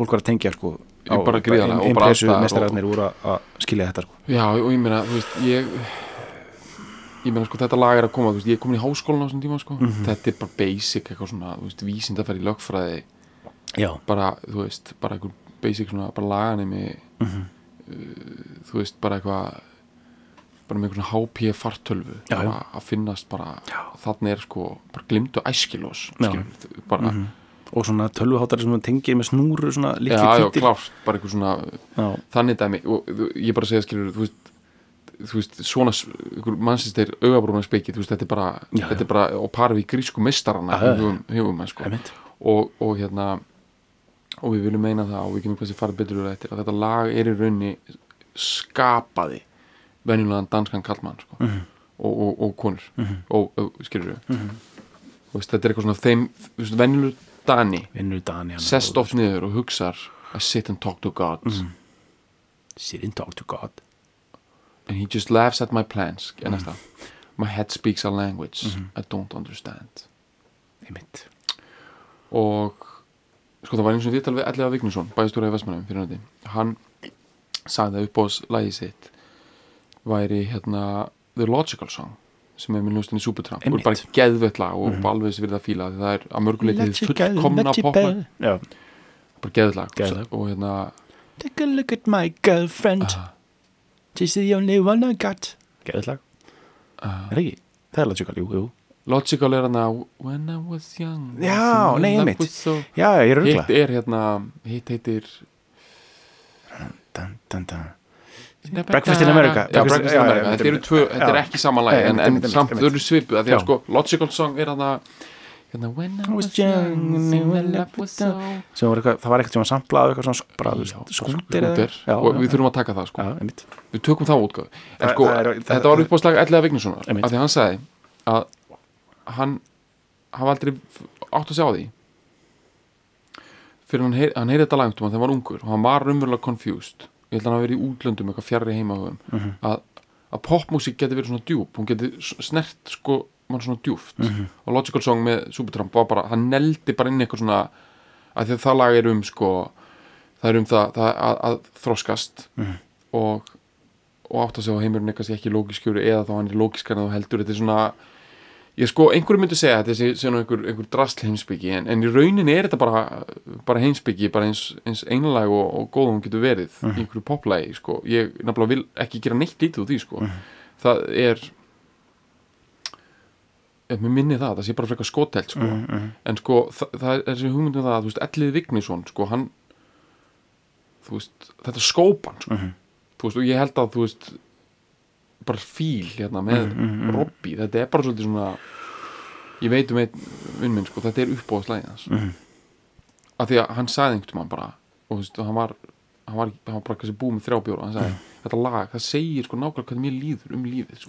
Speaker 1: fólk var að tengja sko
Speaker 2: Ég bara gríðarlega og bara alltaf-
Speaker 1: mestararnir voru að- að skilja þetta sko.
Speaker 2: Já, og ég meina, þú veist, ég ég meina, sko, þetta lag er að koma veist, ég er komin í háskólan á þessum tíma, sko.
Speaker 1: Mhm.
Speaker 2: þetta er bara basic, eitthvað svona, þú veist, vísindafæri lögfræði,
Speaker 1: já,
Speaker 2: bara, þú veist, bara eitthvað basic svona, bara laganemi
Speaker 1: Mhm.
Speaker 2: þú veist, bara eitthvað bara bara með einhvern HP fartölvu bara að finnast bara þannig er sko, bara glimtu æskilós
Speaker 1: Já.
Speaker 2: skilur, bara,
Speaker 1: og svona tölvuháttari sem tengir með snúru svona hvítir.
Speaker 2: klárt bara eitthvað svona
Speaker 1: já,
Speaker 2: þannig dæmi. Og ég bara segja skilur þú veist, þú veist svona s- einhver mannsistir augabrúna speiki þú veist þetta er bara,
Speaker 1: Já,
Speaker 2: þetta er bara og parið við grísku mistarana hugum menn sko. Og, og hérna og við viljum meina það og við kemur kannski farið betur úr þetta að þetta lag er í raunni skapaði venjulegan danskan kallmann sko.
Speaker 1: Mhm.
Speaker 2: og, og, og konur. Og, og skilur við og veist, þetta er eitthvað svona þeim þú veist, venjuleg dani
Speaker 1: Dani
Speaker 2: sest oft niður og hugsar I sit and talk to God.
Speaker 1: Sit and talk to God
Speaker 2: and he just laughs at my plans. Mm. næsta my head speaks a language I don't understand.
Speaker 1: Einmitt.
Speaker 2: Og sko það var eins og viðtal við Elliða Vignisson bæðistúra í Vestmannum fyrir nátti hann sagði að uppbóðs lagi sitt væri hérna The Logical Song sem er með hljóstinni Supertramp. Og er bara geðvett lag og mm. alveg sem við það fíla það er að mörguleitið fullkomna poplag
Speaker 1: já.
Speaker 2: bara geðvett lag.
Speaker 1: Geðveikt.
Speaker 2: og hérna
Speaker 1: take a look at my girlfriend.
Speaker 2: Ah.
Speaker 1: She's the only one I got geðið lag,
Speaker 2: uh,
Speaker 1: er það ekki? það er logical, jú, jú
Speaker 2: Logical er hérna When I was young
Speaker 1: Já, nei, einmitt.
Speaker 2: so
Speaker 1: já, ég er
Speaker 2: hitt
Speaker 1: ruggla
Speaker 2: er hérna hitt heitir
Speaker 1: dun, dun, dun. Breakfast in America.
Speaker 2: já, Breakfast in America, þetta eru tvö, þetta er
Speaker 1: já.
Speaker 2: ekki sama lagi
Speaker 1: Já,
Speaker 2: en, samt þau eru að sko Logical Song er hérna hérna
Speaker 1: Sem var eitthvað, það var eitthvað sem var samplað eitthvað svona skúter. já,
Speaker 2: og við þurfum að taka það sko.
Speaker 1: Já,
Speaker 2: við tökum það útgáð sko, þetta var uppáðslag Ellega Vignessonar af því hann sagði að hann hafa aldrei átt að sjá því. Fyrir hann, heyr, hann heyrði þetta langt um þegar hann var ungur og hann var raunverulega confused. Ég held að hann hafa verið í útlöndum eitthvað fjarrri heimahugum
Speaker 1: Mhm.
Speaker 2: að, að popmusík geti verið svona djúp. Hún geti snert sko mann svona djúft
Speaker 1: Mhm.
Speaker 2: og Logical Song með Supertramp var bara, hann neldi bara inn eitthvað svona að því að það lag er um sko það er um það, það að, að þroskast
Speaker 1: Mhm.
Speaker 2: og, og átt að segja að heimurinn er kannski ekki lógiskjöru eða þá hann er lógiskar en þú heldur þetta er svona ég sko, einhverju myndi segja að þetta sé, nú einhver, einhver drasl heimsbyggi en, en í rauninni er þetta bara, bara heimsbyggi bara eins, eins einlæg og, og góð hún getur verið í einhverju poplægi sko. ég nefnilega vil ekki gera neitt lítið úr því sko. það er ef mér minni það, það sé bara frekar skotelt sko.
Speaker 1: Mhm, mhm.
Speaker 2: en sko, það, það er þessi hugmyndum það að, þú veist, Ellið Vignisson sko, hann þú veist, þetta skópan sko.
Speaker 1: Mhm.
Speaker 2: þú veist, og ég held að, þú veist bara fíl hérna með
Speaker 1: Mhm,
Speaker 2: Robby, þetta er bara svolítið svona ég veit um einn vinn minn, sko, þetta er uppbóðslæðið hans
Speaker 1: Mhm.
Speaker 2: af því að hann sagði einhvern mann bara og þú veist, og hann var hann var, hann var bara kannski búið með þrjá bjóra og hann sagði, þetta lag, það segir sko nákvæmlega hvað mér líður um lífið sko.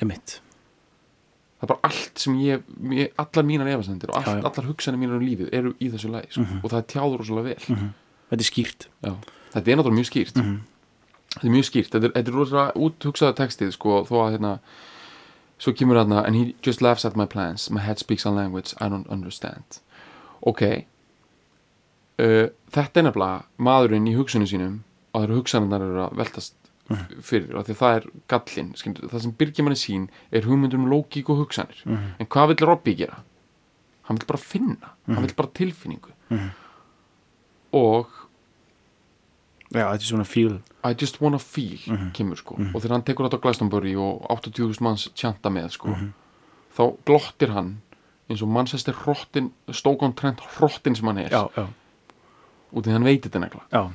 Speaker 2: Það er bara allt sem ég, ég allar mínar efasendir og allt, allar hugsanir mínar um lífið eru í þessu lagi sko. og það er tjáður rosalega vel.
Speaker 1: Mhm. þetta er skýrt.
Speaker 2: Já. þetta er náttúrulega mjög skýrt.
Speaker 1: Mhm.
Speaker 2: þetta er mjög skýrt, þetta er, þetta er rosalega úthugsaða textið sko, þó að hérna svo kemur hérna, and he just laughs at my plans. My head speaks a language I don't understand. Ok. Uh, þetta er nefnilega maðurinn í hugsunum sínum og það eru hugsanirnar eru að veltast fyrir, af því að það er gallinn skilur, það sem byrgir manni sín er hugmyndur um lógík og hugsanir. En hvað vill Robby gera? hann vill bara finna, hann vill bara tilfinningu.
Speaker 1: Mhm.
Speaker 2: og
Speaker 1: já, þetta er svona fíl
Speaker 2: I just wanna feel
Speaker 1: Mhm.
Speaker 2: kemur sko. Og þegar hann tekur þetta á Glastonbury og 80.000 manns tjanta með sko þá glottir hann eins og mannsæsti hrottin stókon trend hrottin sem hann er.
Speaker 1: Já, já,
Speaker 2: út því hann veit þetta negla
Speaker 1: já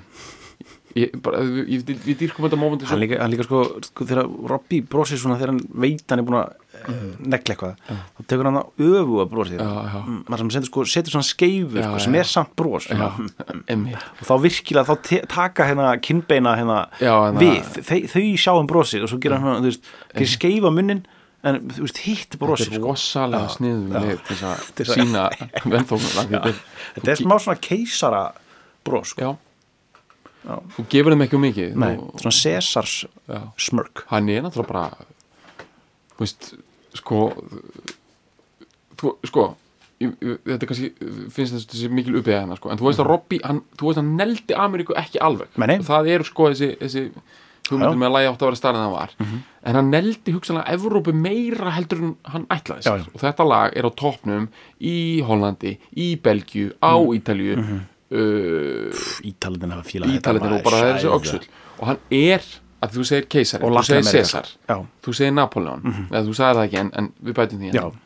Speaker 2: ég, bara, ég, ég, ég dýrkum þetta mómenti
Speaker 1: hann líka, hann líka sko, sko þegar Robby brosir svona þegar hann veit hann er búin að mm. negla eitthvað, þá tekur hann það öfu að
Speaker 2: já.
Speaker 1: Mm, maður sem setur, sko, setur svona skeifu
Speaker 2: Já,
Speaker 1: sko, sem er samt bros
Speaker 2: já,
Speaker 1: svona.
Speaker 2: emmi
Speaker 1: og þá virkilega þá taka hérna kinnbeina hérna
Speaker 2: Já,
Speaker 1: við, þau, þau sjá um brosið og svo gera hann, þú veist, gerir skeifa munnin en þú veist, hitt
Speaker 2: þetta
Speaker 1: brosið
Speaker 2: er
Speaker 1: sko.
Speaker 2: rosalega sniðum þess að
Speaker 1: að-
Speaker 2: sína
Speaker 1: þetta er smá svona keisara bros sko.
Speaker 2: Þú gefur þeim ekki um mikið.
Speaker 1: Nei,
Speaker 2: Þú-
Speaker 1: svona Cesars
Speaker 2: já.
Speaker 1: smörk.
Speaker 2: Hann er náttúrulega bara þú veist, sko þú, sko ég, þetta er kannski, finnst þess þessi mikil uppið hennar, sko, en þú veist að Robby hann, þú veist að hann neldi Ameríku ekki alveg. Og það eru sko þessi, þessi hugmyndum með að lægi átt að vera starrið en það var. En hann neldi hugsanlega Evrópu meira heldur en hann ætlaði sér. Og þetta lag er á topnum í Hollandi, í Belgju á Ítalju uh,
Speaker 1: Ítalendin hafa fílað þetta
Speaker 2: Ítalendin og bara það er þessi öxull og hann er að þú segir keisari,
Speaker 1: Og
Speaker 2: þú segir
Speaker 1: Já,
Speaker 2: þú segir Napoleon, eða þú sagði það ekki en, en við bætum því en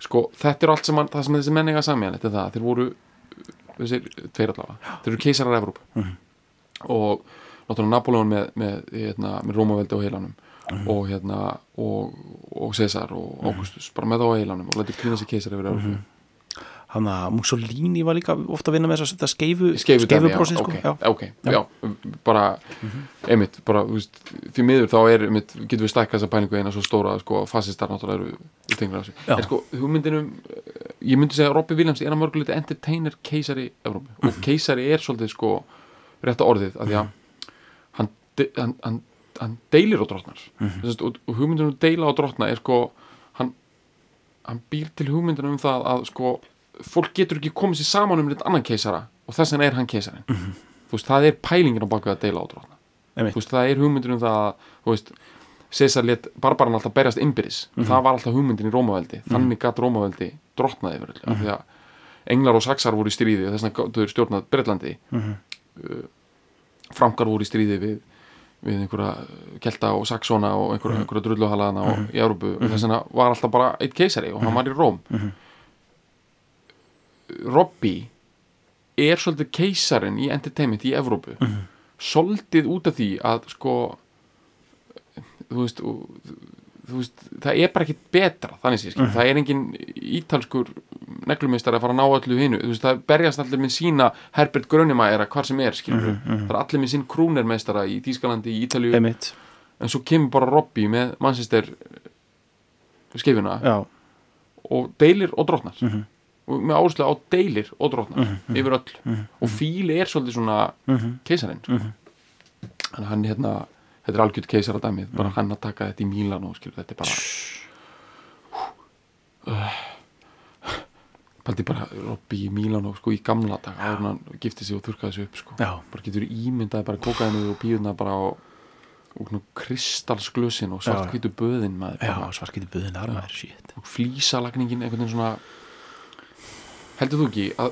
Speaker 2: sko, þetta er allt sem, það sem þessi menninga samjan þetta er það, þeir voru þessir tveir allavega, þeir eru keisarar Evróp
Speaker 1: Mhm.
Speaker 2: og náttúrulega Napoleon með, með, hérna, með Rómaveldi á heilanum.
Speaker 1: Mhm.
Speaker 2: og hérna og, og Cæsar og Augustus bara með þá heilanum og læti klína sér keisar yfir Evrópu
Speaker 1: hann að Mussolini var líka ofta að vinna með þess að skeifu
Speaker 2: skeifu já,
Speaker 1: brosi, sko.
Speaker 2: ok,
Speaker 1: já.
Speaker 2: ok, já, bara einmitt, bara, þú veist, því miður þá er, einmitt, getum við stækkað þessa pælingu eina svo stóra, sko, fasistar náttúrulega eru tengra þessu, en sko, hugmyndinum ég myndi segja að Robby Williams er að mörguleiti entertainer keisari Evrópu. Og keisari er svolítið, sko, rétta orðið að því að hann, de, hann, hann, hann deilir á drottnar mm og, og hugmyndunum deila á drottna er, sko, hann hann býr til hugmyndunum um það að, sko, fólk getur ekki komið sér saman um eitt annan keisara og þess vegna er hann keisarinn. Þú veist, það er pælingin á baku að deila á drotna
Speaker 1: Einmitt.
Speaker 2: þú veist, það er hugmyndin um það að, þú veist, Cæsar let barbaran alltaf berjast innbyrðis, það var alltaf hugmyndin í Rómaveldi, þannig gatt Rómaveldi drotnaði yfir öllu, af því að englar og saxar voru í stríði og þess vegna gátu þeir stjórnað Bretlandi. Uh, frankar voru í stríði við við einhverja kelta og saxona og einhverja, einhverja drulluhalaðana og í Európu þess vegna var alltaf bara eitt keisari og hann var í Róm Robbie er svolítið keisarin í entertainment í Evrópu. Svolítið út af því að sko þú veist, þú veist það er bara ekkit betra þannig sé skil. Það er engin ítalskur neglumistar að fara að ná þú veist það berjast allir með sína Herbert Grönemeyer hvar sem er skil það er allir með sín krúnermeistara í Þýskalandi, í Ítalíu.
Speaker 1: Einmitt.
Speaker 2: en svo kemur bara Robbie með Manchester skeifuna
Speaker 1: já,
Speaker 2: og deilir og drotnar og með áherslu á deilir og drotnar yfir öll og fíli er svolítið svona keisarinn sko. þannig hann hérna þetta er algjörð keisaradæmið bara hann að taka þetta í Mílan og skilur þetta er bara uh, paldi bara Robby í Mílan og sko í gamla dag áður hann gifti sig og þurrkaði sig upp sko.
Speaker 1: Já.
Speaker 2: bara getur ímyndaði bara kókaðinu og píðuna bara á og kristalsglösin og svartkvítu böðin maður
Speaker 1: já, buðin armaður, shit.
Speaker 2: Og flísalagningin einhvern veginn svona heldur þú ekki að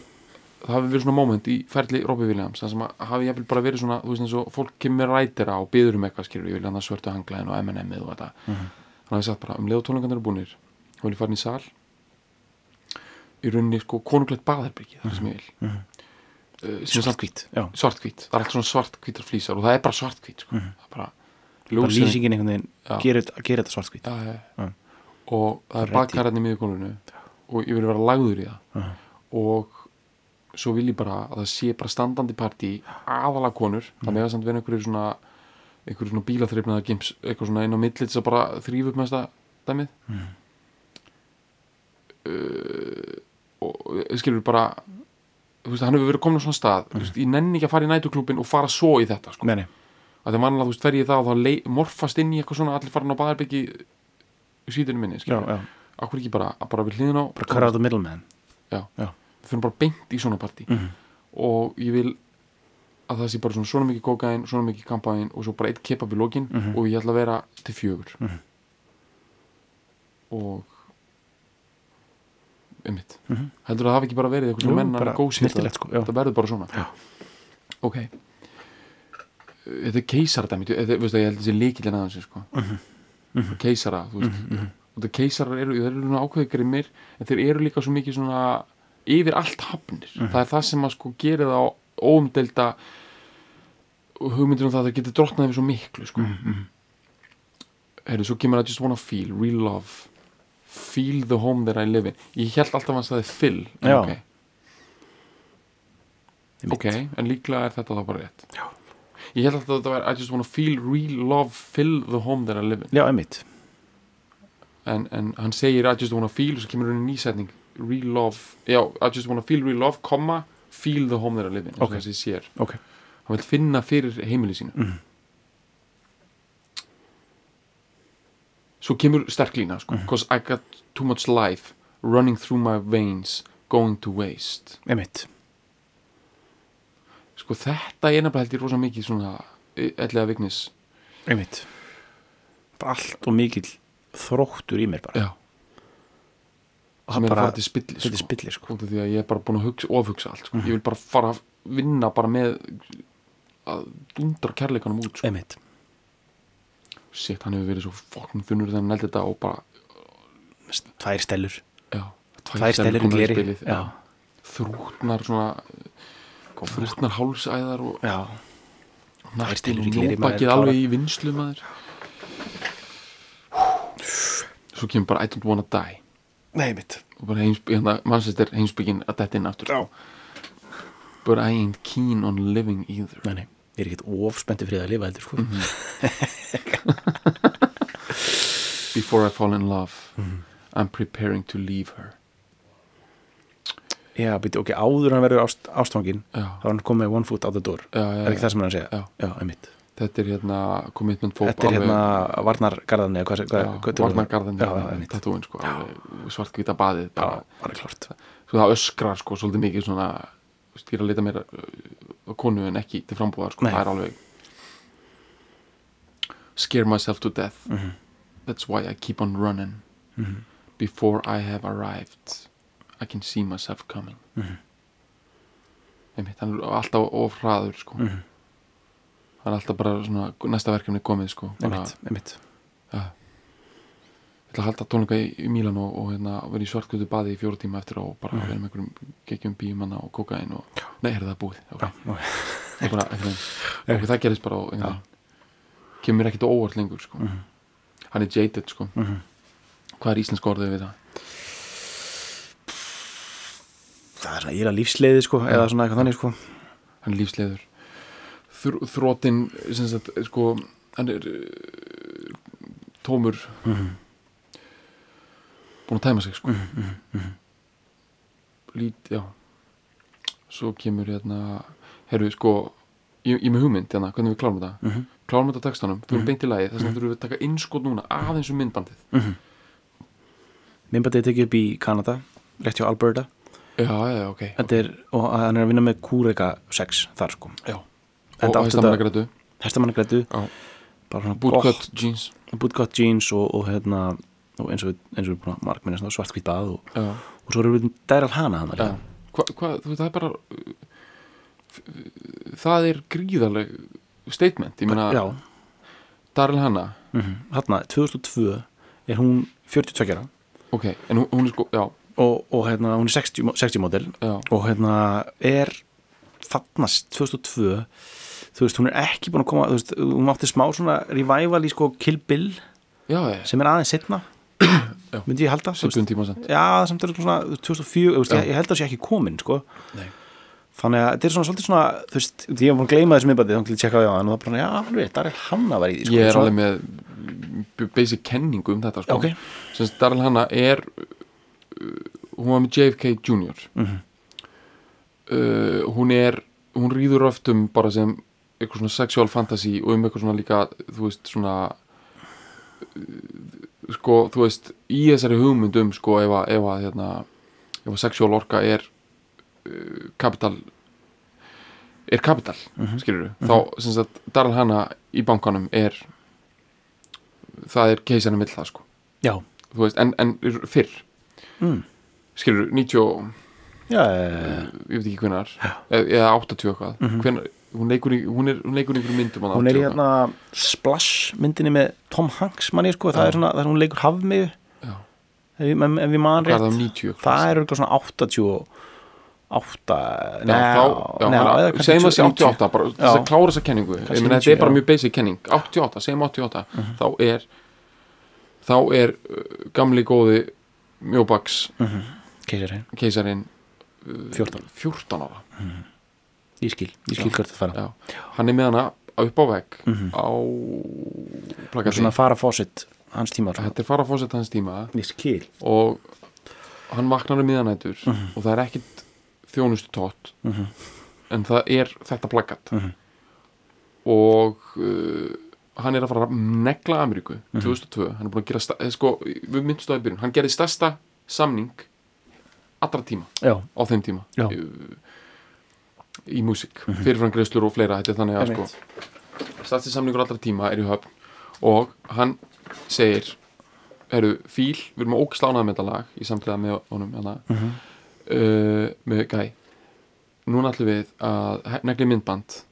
Speaker 2: það hafi verið svona moment í ferli Robbie Williams það sem að hafi jafnvel bara verið svona þú veist eins og fólk kemur rætira og byður um eitthvað skilur ég vil hann að svörtu hanglaðin og M&M-ið og þetta. Hann hafi sagt bara um leið og tónleikandir eru búnir og vil ég farin í sal. Í rauninni sko konungleitt baðherbyrgi það sem ég vil. Uh, sem er samt-
Speaker 1: svartkvít,
Speaker 2: svartkvít, það er allt svona svartkvítar flísar og það er bara svartkvít sko. það er bara
Speaker 1: bara lýsingin einhvern veginn gerir gerir þetta svartkvít
Speaker 2: og það er
Speaker 1: Ready.
Speaker 2: bakkarðin í miðurkonunu og ég vil vera lagður í það.
Speaker 1: Já.
Speaker 2: Og svo vil ég bara að það sé bara standandi partí aðalega konur, það með að samt vera einhverju svona einhverju svona bílaþreifnaðar gims eitthvað svona inn á milli þess að bara þrýfa upp með þetta dæmið uh, og skilur bara þú veist, hann hefur verið komin á svona stað mm. veist, ég nenni ekki að fara í nætuklúbin og fara svo í þetta sko.
Speaker 1: nei,
Speaker 2: að það mannilega, þú veist, fer ég það og þá morfast inn í eitthvað svona, allir farin á baðarbyggi í síðinu minni,
Speaker 1: já,
Speaker 2: skilur
Speaker 1: já.
Speaker 2: Akkur ekki bara, bara við hliðin á
Speaker 1: bara the middleman
Speaker 2: já,
Speaker 1: Já.
Speaker 2: við fyrir bara beint í svona partí
Speaker 1: Mhm.
Speaker 2: og ég vil að það sé bara svona, svona mikið kókain svona mikið kampaðin og svo bara eitt kebab í lokin
Speaker 1: Mhm.
Speaker 2: og ég ætla að vera til fjögur
Speaker 1: Mhm.
Speaker 2: og einmitt
Speaker 1: Mhm.
Speaker 2: heldur að það hafi ekki bara verið eitthvað
Speaker 1: Jú,
Speaker 2: svona menn
Speaker 1: bara
Speaker 2: að gósi
Speaker 1: snyrtilegt, sko, já.
Speaker 2: það verður bara svona
Speaker 1: Já.
Speaker 2: ok þetta er keisardæmi þetta, ég held að þessi líkillin aðeins sko. keisara þú veist og það keisarar eru, þeir eru ákveði grimmir en þeir eru líka svo mikið svona yfir allt hafnir. Það er það sem að sko gera það á óumdelda hugmyndir um það að það getur drottnað yfir svo miklu sko. Heyrðu, svo kemur að just wanna feel, real love. Feel the home that I live in. Ég held alltaf að hann staði fill ok, ok, en líklega er þetta þá bara rétt.
Speaker 1: Já.
Speaker 2: ég held alltaf að þetta var I just wanna feel real love fill the home that I live in.
Speaker 1: Já, einmitt
Speaker 2: en, en hann segir I just wanna feel og svo kemur hann nýsetning real love, já, I just wanna feel real love komma, feel the home that I live in eins og þessi sér,
Speaker 1: ok,
Speaker 2: hann vil finna fyrir heimili sínu.
Speaker 1: Mhm.
Speaker 2: svo kemur sterk lína sko,
Speaker 1: Mhm.
Speaker 2: cause I got too much life running through my veins going to waste.
Speaker 1: Einmitt.
Speaker 2: Sko þetta er nefnilega held ég rosa mikið svona ellega vignis
Speaker 1: einmitt. Bara allt og mikill þróttur í mér bara. Það
Speaker 2: að
Speaker 1: bara, þetta er
Speaker 2: sko.
Speaker 1: spillir sko.
Speaker 2: Út af því að ég er bara búin að hugsa, ofhugsa allt sko. ég vil bara fara að vinna bara með að dundra kærleikanum út sko.
Speaker 1: einmitt.
Speaker 2: Shit, hann hefur verið svo fokkin þunnur þegar hann neldi þetta og bara,
Speaker 1: tvær stelur
Speaker 2: já
Speaker 1: tvær stelur í
Speaker 2: komnar
Speaker 1: gleri.
Speaker 2: þrútnar svona þrútnar hálsæðar og
Speaker 1: stelur maður,
Speaker 2: lóbakið
Speaker 1: klára.
Speaker 2: alveg í vinslu maður svo kemur bara I don't wanna die.
Speaker 1: Nei mitt.
Speaker 2: Og bara hérna, mannsestir heimsbyggin að detta inn aftur.
Speaker 1: Já.
Speaker 2: but I ain't keen on living either.
Speaker 1: Nei, nei, ég er ekkert ofspenntið fyrir að lifa heldur sko.
Speaker 2: before I fall in love
Speaker 1: Mhm.
Speaker 2: I'm preparing to leave her.
Speaker 1: Já, býtti, ok, áður hann verður ást, ástfangin þá er hann komið one foot out the door.
Speaker 2: Já, já,
Speaker 1: er ekki það sem hann segja?
Speaker 2: Já.
Speaker 1: já einmitt
Speaker 2: þetta er hérna commitment fóp
Speaker 1: Þetta er hérna varnargarðan einmitt.
Speaker 2: tattúin sko, svartkvita baðið
Speaker 1: Já,
Speaker 2: bara,
Speaker 1: bara klárt
Speaker 2: svo það öskrar sko svolítið mikið svona ég er að leita mér á konu en ekki til frambúðar sko,
Speaker 1: Nei.
Speaker 2: það er alveg scare myself to death
Speaker 1: Mhm.
Speaker 2: that's why I keep on running
Speaker 1: Mhm.
Speaker 2: before I have arrived I can see myself coming
Speaker 1: Mhm.
Speaker 2: einmitt, hann er alltaf of hraður sko
Speaker 1: Mhm.
Speaker 2: hann er alltaf bara svona næsta verkefni komið sko
Speaker 1: einmitt, einmitt
Speaker 2: ja. ég ætla að halda tónleika í, í Mílan og, og hérna, vera í svartkvöldu baði í fjóra tíma eftir og bara vera með einhverjum geggjum bíumanna og kokain og nei, er það búið okay.
Speaker 1: Já, ok.
Speaker 2: það, bara, einhvern veginn- ok, það gerist bara og, veginn. kemur ekkit á óvart lengur sko.
Speaker 1: Mhm.
Speaker 2: hann er jaded sko.
Speaker 1: Mhm.
Speaker 2: hvað er íslensk orðið við það?
Speaker 1: það er svona íla lífsleiði sko eða svona eitthvað þannig sko
Speaker 2: hann er lífsleiður þrótin sko, hann er uh, tómur.
Speaker 1: Mhm.
Speaker 2: búin að tæma sig sko.
Speaker 1: Mhm, mhm,
Speaker 2: lít, já. Svo kemur hérna herru, sko, ég, ég er með hugmynd hérna, hvernig við klárum þetta.
Speaker 1: Mhm,
Speaker 2: klárum þetta textanum, þú erum
Speaker 1: Mhm.
Speaker 2: beint í lagi þess vegna þurfum við að taka innskot núna aðeins um myndbandið.
Speaker 1: Mhm. Minnbætið er tekið upp í Kanada rétt hjá Alberta.
Speaker 2: Já, já, já, ok,
Speaker 1: Þetta er, og hann er að vinna með Kúreka 6 þar sko.
Speaker 2: Já og
Speaker 1: Hestamannagrætu svona
Speaker 2: bootcut jeans.
Speaker 1: Bootcut jeans og, og hérna og eins og við, eins og við búin að markminna svona svartkvít bað og, og svo erum við Dæral Hana
Speaker 2: hvað, hva, þú það er bara það er gríðarleg statement, meina
Speaker 1: Já,
Speaker 2: Daryl Hanna,
Speaker 1: mm Þarna, 2002 er hún 42 ára.
Speaker 2: Ok, en hún, hún er sko
Speaker 1: og, og hérna, hún er 60, mo- 60 model.
Speaker 2: Já,
Speaker 1: og hérna er þarnast 2002 þú veist, hún er ekki búin að koma þú veist, hún átti smá svona revival í sko Kill Bill
Speaker 2: já, já,
Speaker 1: sem er aðeins setna myndi ég halda já, samt er svona 2004 þú veist, ég, ég held að það sé ekki komin sko.
Speaker 2: Nei.
Speaker 1: þannig að þetta er svona svolítið svona þú veist, ég var búin að gleyma þessu miðbæti þá til að tjekka á það og það bara, já, alveg, það er hann að vera í sko.
Speaker 2: ég er alveg með basic kenningu um þetta sko.
Speaker 1: ok,
Speaker 2: sem Daryl Hanna er uh, hún var með JFK Jr.
Speaker 1: Mhm.
Speaker 2: uh, hún er hún rýður öftum bara sem eitthvað svona sexual fantasy og um eitthvað svona líka þú veist svona uh, sko þú veist í þessari hugmyndum sko ef að, ef að hérna ef að sexual orka er uh, kapital er kapital,
Speaker 1: Mhm.
Speaker 2: skilur þá sem sagt Daryl Hanna í bankanum er það er keisarinn vill það sko.
Speaker 1: Já.
Speaker 2: Veist, en, en fyrr.
Speaker 1: Mm.
Speaker 2: skilur, 90 og-
Speaker 1: já,
Speaker 2: ég veit ekki hvenar eða, eða 80 eitthvað.
Speaker 1: Mhm.
Speaker 2: hvenar, hún, leikur í, hún, er, hún leikur í einhverjum myndum
Speaker 1: hún er í
Speaker 2: 80
Speaker 1: hérna Splash myndinni með Tom Hanks manni, sko, það er svona, það er hún leikur hafmiðu.
Speaker 2: Já.
Speaker 1: ef, ég- ef, ef ég man
Speaker 2: hvað er
Speaker 1: rétt.
Speaker 2: það 90
Speaker 1: það er eitthvað svona 88
Speaker 2: já,
Speaker 1: Nei,
Speaker 2: þá, já,
Speaker 1: nei,
Speaker 2: hana,
Speaker 1: eða kannski
Speaker 2: segjum að sé
Speaker 1: 90.
Speaker 2: 88 bara þess að klára þessa kenningu. Meina þetta
Speaker 1: 90,
Speaker 2: er bara mjög basic kenning. 88, segjum 88 þá er þá er uh, gamli góði mjóbaks keisarinn. uh,
Speaker 1: 14.
Speaker 2: 14 ára
Speaker 1: ég skil, ég skil hvert að fara
Speaker 2: já. hann er með hana upp á vegg
Speaker 1: Mhm.
Speaker 2: á
Speaker 1: og
Speaker 2: plakati
Speaker 1: svona fara fósitt hans tíma svona.
Speaker 2: þetta er fara fósett hans tíma og hann vaknar um miðanætur og það er ekkit þjónustu tótt
Speaker 1: Mhm.
Speaker 2: en það er þetta plaggat
Speaker 1: Mhm.
Speaker 2: og uh, hann er að fara að negla Ameríku 2002, hann er búin að gera eh, sko, við myndstu að í byrjun, hann gerði stærsta samning allra tíma
Speaker 1: já,
Speaker 2: á þeim tíma
Speaker 1: Já.
Speaker 2: Í, músík, fyrirframgreiðslur og fleira þetta er þannig að sko. Stærsti samningur allra tíma er í höfn og hann segir eru fíl, við erum ógislánað með þetta lag í samtlega með honum hana,
Speaker 1: Mhm.
Speaker 2: uh, með Guy. Núna ætlum við að negli myndband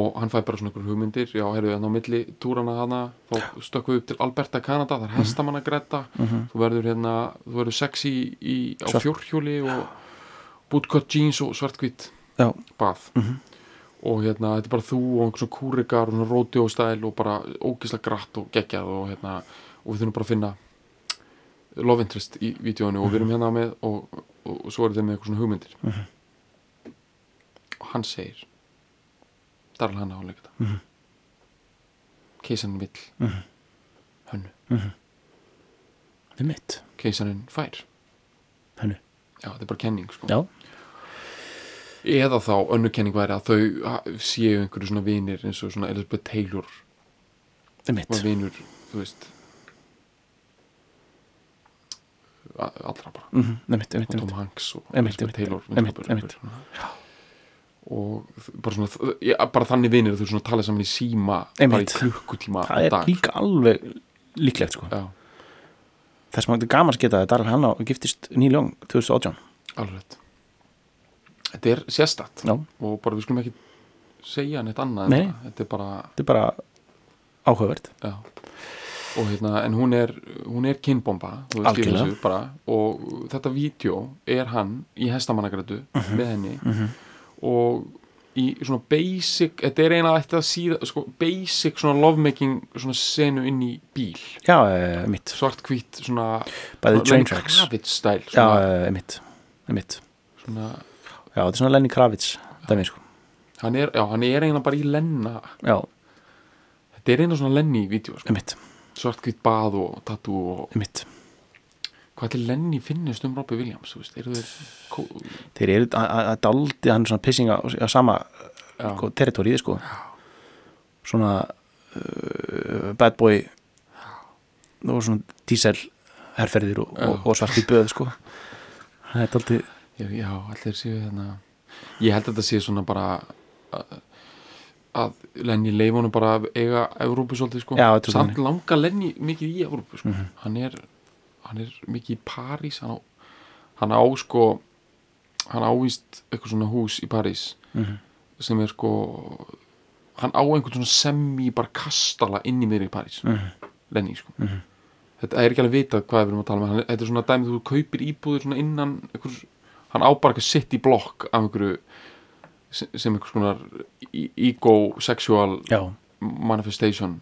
Speaker 2: og hann fæ bara svona einhver hugmyndir. Já, heyrðu, en á milli túrana hana þá stökkum við upp til Alberta, Kanada það er hestamanna gretta, þú verður hérna þú verður sexy í, á fjórhjóli og bootcut jeans og svartkvít
Speaker 1: já,
Speaker 2: bað. Og hérna, þetta er bara þú og einhvern svona kúrikar og svona rodeo stæl og bara ógislega gratt og geggjað og hérna, og við þurfum bara að finna love interest í vídjónu og við erum hérna með og, og, og svo er þetta með eitthvað svona hugmyndir. Og hann segir Darl Hanna á leikata mm -hmm. keisanin vill hönnu,
Speaker 1: það er mitt.
Speaker 2: Keisanin fær
Speaker 1: hennu,
Speaker 2: já, þetta er bara kenning sko.
Speaker 1: Já,
Speaker 2: eða þá önnur kenning væri að þau séu einhverju svona vinir eins og svona Elizabeth Taylor.
Speaker 1: Það er
Speaker 2: var vinur, þú veist. Allra bara.
Speaker 1: Það er mitt, það er mitt,
Speaker 2: og
Speaker 1: það er
Speaker 2: Tom Hanks og Elizabeth Taylor og bara svona ja, bara þannig vinir að þau svona tala saman í síma bara í klukkutíma á
Speaker 1: það er
Speaker 2: dag
Speaker 1: líka alveg líklegt sko.
Speaker 2: Já,
Speaker 1: þess að þetta er gaman að geta að Daryl Hannah giftist nýljón 2018
Speaker 2: alveg þetta er sérstætt
Speaker 1: já,
Speaker 2: og bara við skulum ekki segja neitt annað
Speaker 1: Nei.
Speaker 2: þetta er bara
Speaker 1: þetta er bara áhugavert.
Speaker 2: Já. Og hérna, en hún er, hún er þessu bara, og þetta vídeo er hann í hestamannagrætu
Speaker 1: Mhm.
Speaker 2: með henni. Og í svona basic þetta er eina ætti að síða sko, basic svona lovemaking svona senu inn í bíl.
Speaker 1: Já, uh, mitt,
Speaker 2: svart hvít svona
Speaker 1: bæði train tracks. Já,
Speaker 2: Kravitz stæl
Speaker 1: uh,
Speaker 2: svona,
Speaker 1: mitt, mitt.
Speaker 2: svona,
Speaker 1: já, þetta er svona Lenny Kravitz dæmi sko.
Speaker 2: Hann er, já, hann er eiginlega bara í lenna.
Speaker 1: Já,
Speaker 2: þetta er eina svona lenni í vídeo sko.
Speaker 1: mitt,
Speaker 2: svart hvít bað og tattoo og
Speaker 1: mitt
Speaker 2: hvað til lenni finnist um Robbie Williams þú veist, eru þeir kó...
Speaker 1: þeir eru að- að að daldi hann svona pissing á, á sama
Speaker 2: Já.
Speaker 1: sko, territóriði sko. Svona uh, bad boy og svona diesel herferðir og, og, og svartið böð sko. Það er daldi
Speaker 2: já, allir séu hérna ég held að þetta sé svona bara að, að Lenny leifunum bara eiga Evrópu svolítið sko
Speaker 1: Já,
Speaker 2: samt
Speaker 1: þannig.
Speaker 2: langa Lenny mikið í Evrópu sko.
Speaker 1: Mhm.
Speaker 2: hann er hann er mikið í París hann á, hann á sko hann ávist eitthvað svona hús í París
Speaker 1: Mhm.
Speaker 2: sem er sko hann á einhvern svona semi bara kastala inn í miðri í París
Speaker 1: Mhm.
Speaker 2: Lenny sko þetta er ekki alveg vitað hvað við erum að tala með hann, þetta er svona dæmið þú kaupir íbúður svona innan einhver, hann á bara eitthvað sitt í blokk af einhverju sem, sem einhvers konar e- ego sexual
Speaker 1: já,
Speaker 2: manifestation.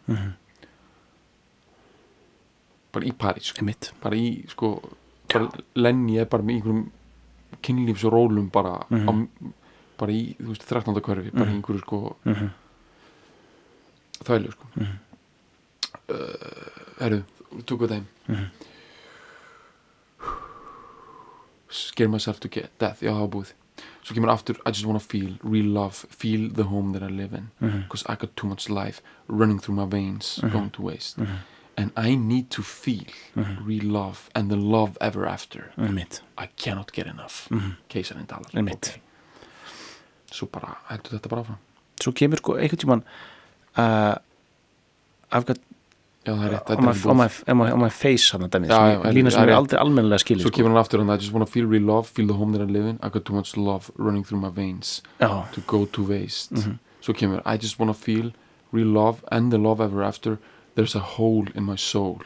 Speaker 2: Bara í París sko. bara í sko Lenny er bara með einhverjum kynlífsrólum bara á, bara í þú veist 13. hverfi bara í einhverju sko
Speaker 1: Mhm.
Speaker 2: þvælu sko. Mm herru, tökum við þeim scare myself to death, já það var búið. Svo kemur aftur, I just wanna feel real love, feel the home that I live in. Because I got too much life running through my veins, going to waste. And I need to feel real love and the love ever after. I cannot get enough. Keisarinn talar.
Speaker 1: Einmitt.
Speaker 2: Ok. svo bara, heldur þetta bara áfram.
Speaker 1: Svo kemur sko einhvern tímann uh, I've got
Speaker 2: já það er rétt, þetta er búið.
Speaker 1: on my face hann að dæmið, ég- lína sem
Speaker 2: er
Speaker 1: ég aldrei almennilega skilur
Speaker 2: svo
Speaker 1: sko.
Speaker 2: kemur hann aftur hann I just wanna feel real love, feel the home that I live in. I got too much love running through my veins
Speaker 1: já,
Speaker 2: to go to waste.
Speaker 1: Mhm.
Speaker 2: svo kemur I just wanna feel real love and the love ever after. There's a hole in my soul.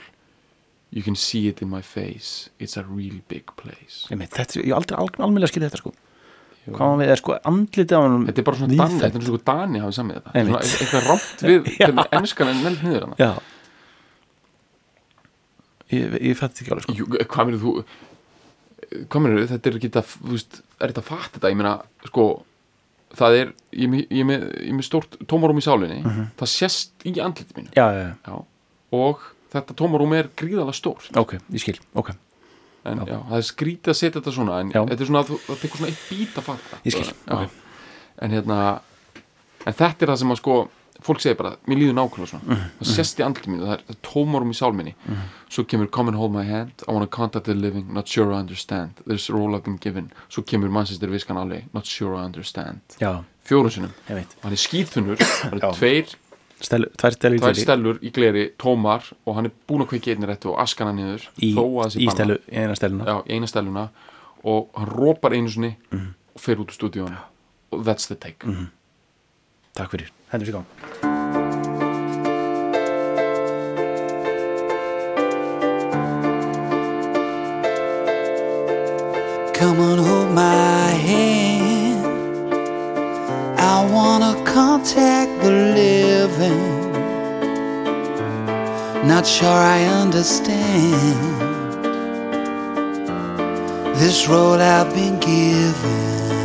Speaker 2: You can see it in my face. It's a real big place.
Speaker 1: Einmitt, þetta, ég aldrei al, almennilega skilur þetta sko.
Speaker 2: Jú.
Speaker 1: hvað hann við er sko andlitið á hann
Speaker 2: þetta er bara svona Dani, þetta er svona Dani hafið samið þetta. Svona eitthvað rámt við ennskan er nefnt niður hana.
Speaker 1: Já ég, ég fætti ekki alveg sko.
Speaker 2: Jú, hvað meður þú? Hvað meður þetta er ekki þetta veist, er þetta að fatta þetta? Ég meina, sko það er, ég er með- með, stórt tómarum í sálinni, það sést í andliti mínu.
Speaker 1: Já, já, já,
Speaker 2: já. og þetta tómarum er gríðalega stórt.
Speaker 1: Ok, ég skil, ok.
Speaker 2: En það er skrítið að setja þetta svona en þetta er svona að það tekur svona eitt bít að fatta.
Speaker 1: Ég skil, ok.
Speaker 2: en hérna en þetta er það sem að sko fólk segir bara, mér líður nákvæmlega svona.
Speaker 1: Mhm,
Speaker 2: það sést í andliti mínu, það er, er tómarum í sál minni. Svo kemur come and hold my hand I wanna contact the living, not sure I understand. There's a role I've been given. Svo kemur mannsistir viskan alveg, not sure I understand.
Speaker 1: Veit
Speaker 2: hann er skýtþunnur það
Speaker 1: Já.
Speaker 2: eru tveir,
Speaker 1: Stel, tvær stelu í
Speaker 2: tvær
Speaker 1: gleri.
Speaker 2: stellur í gleri tómar og hann er búinn að kveiki einni réttu og askana niður
Speaker 1: í, í stelu, eina steluna
Speaker 2: já, eina steluna og hann rópar einu sinni
Speaker 1: Mhm.
Speaker 2: og fer út úr stúdíónu og that's the take.
Speaker 1: Takk fyrir,
Speaker 3: Come on, hold my hand. I wanna contact the living. Not sure I understand this role I've been given.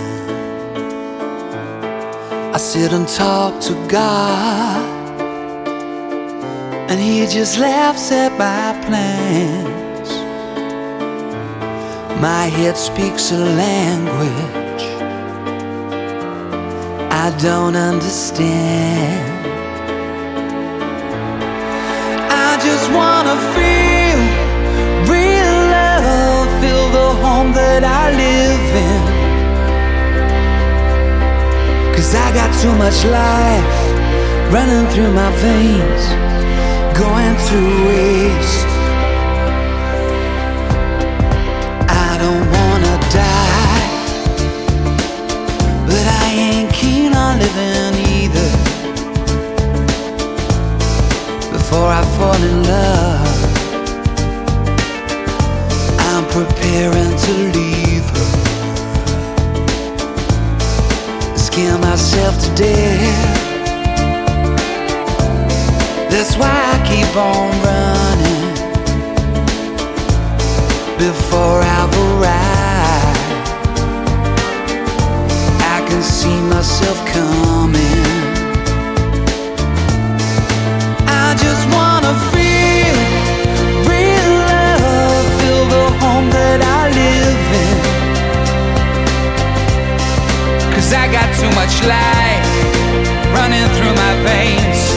Speaker 3: I sit and talk to God, and He just laughs at my plans. My head speaks a language I don't understand. I just wanna feel real love, feel the home that I live in. Cause I got too much life running through my veins, going to waste. I don't wanna die, but I ain't keen on living either. Before I fall in love, I'm preparing to leave Scare myself to death. That's why I keep on running before I've arrived. I can see myself coming. I just wanna feel real love, feel the home that I live in. Cause I got too much life running through my veins,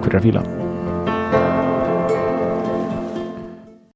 Speaker 1: Takk fyrir að fíla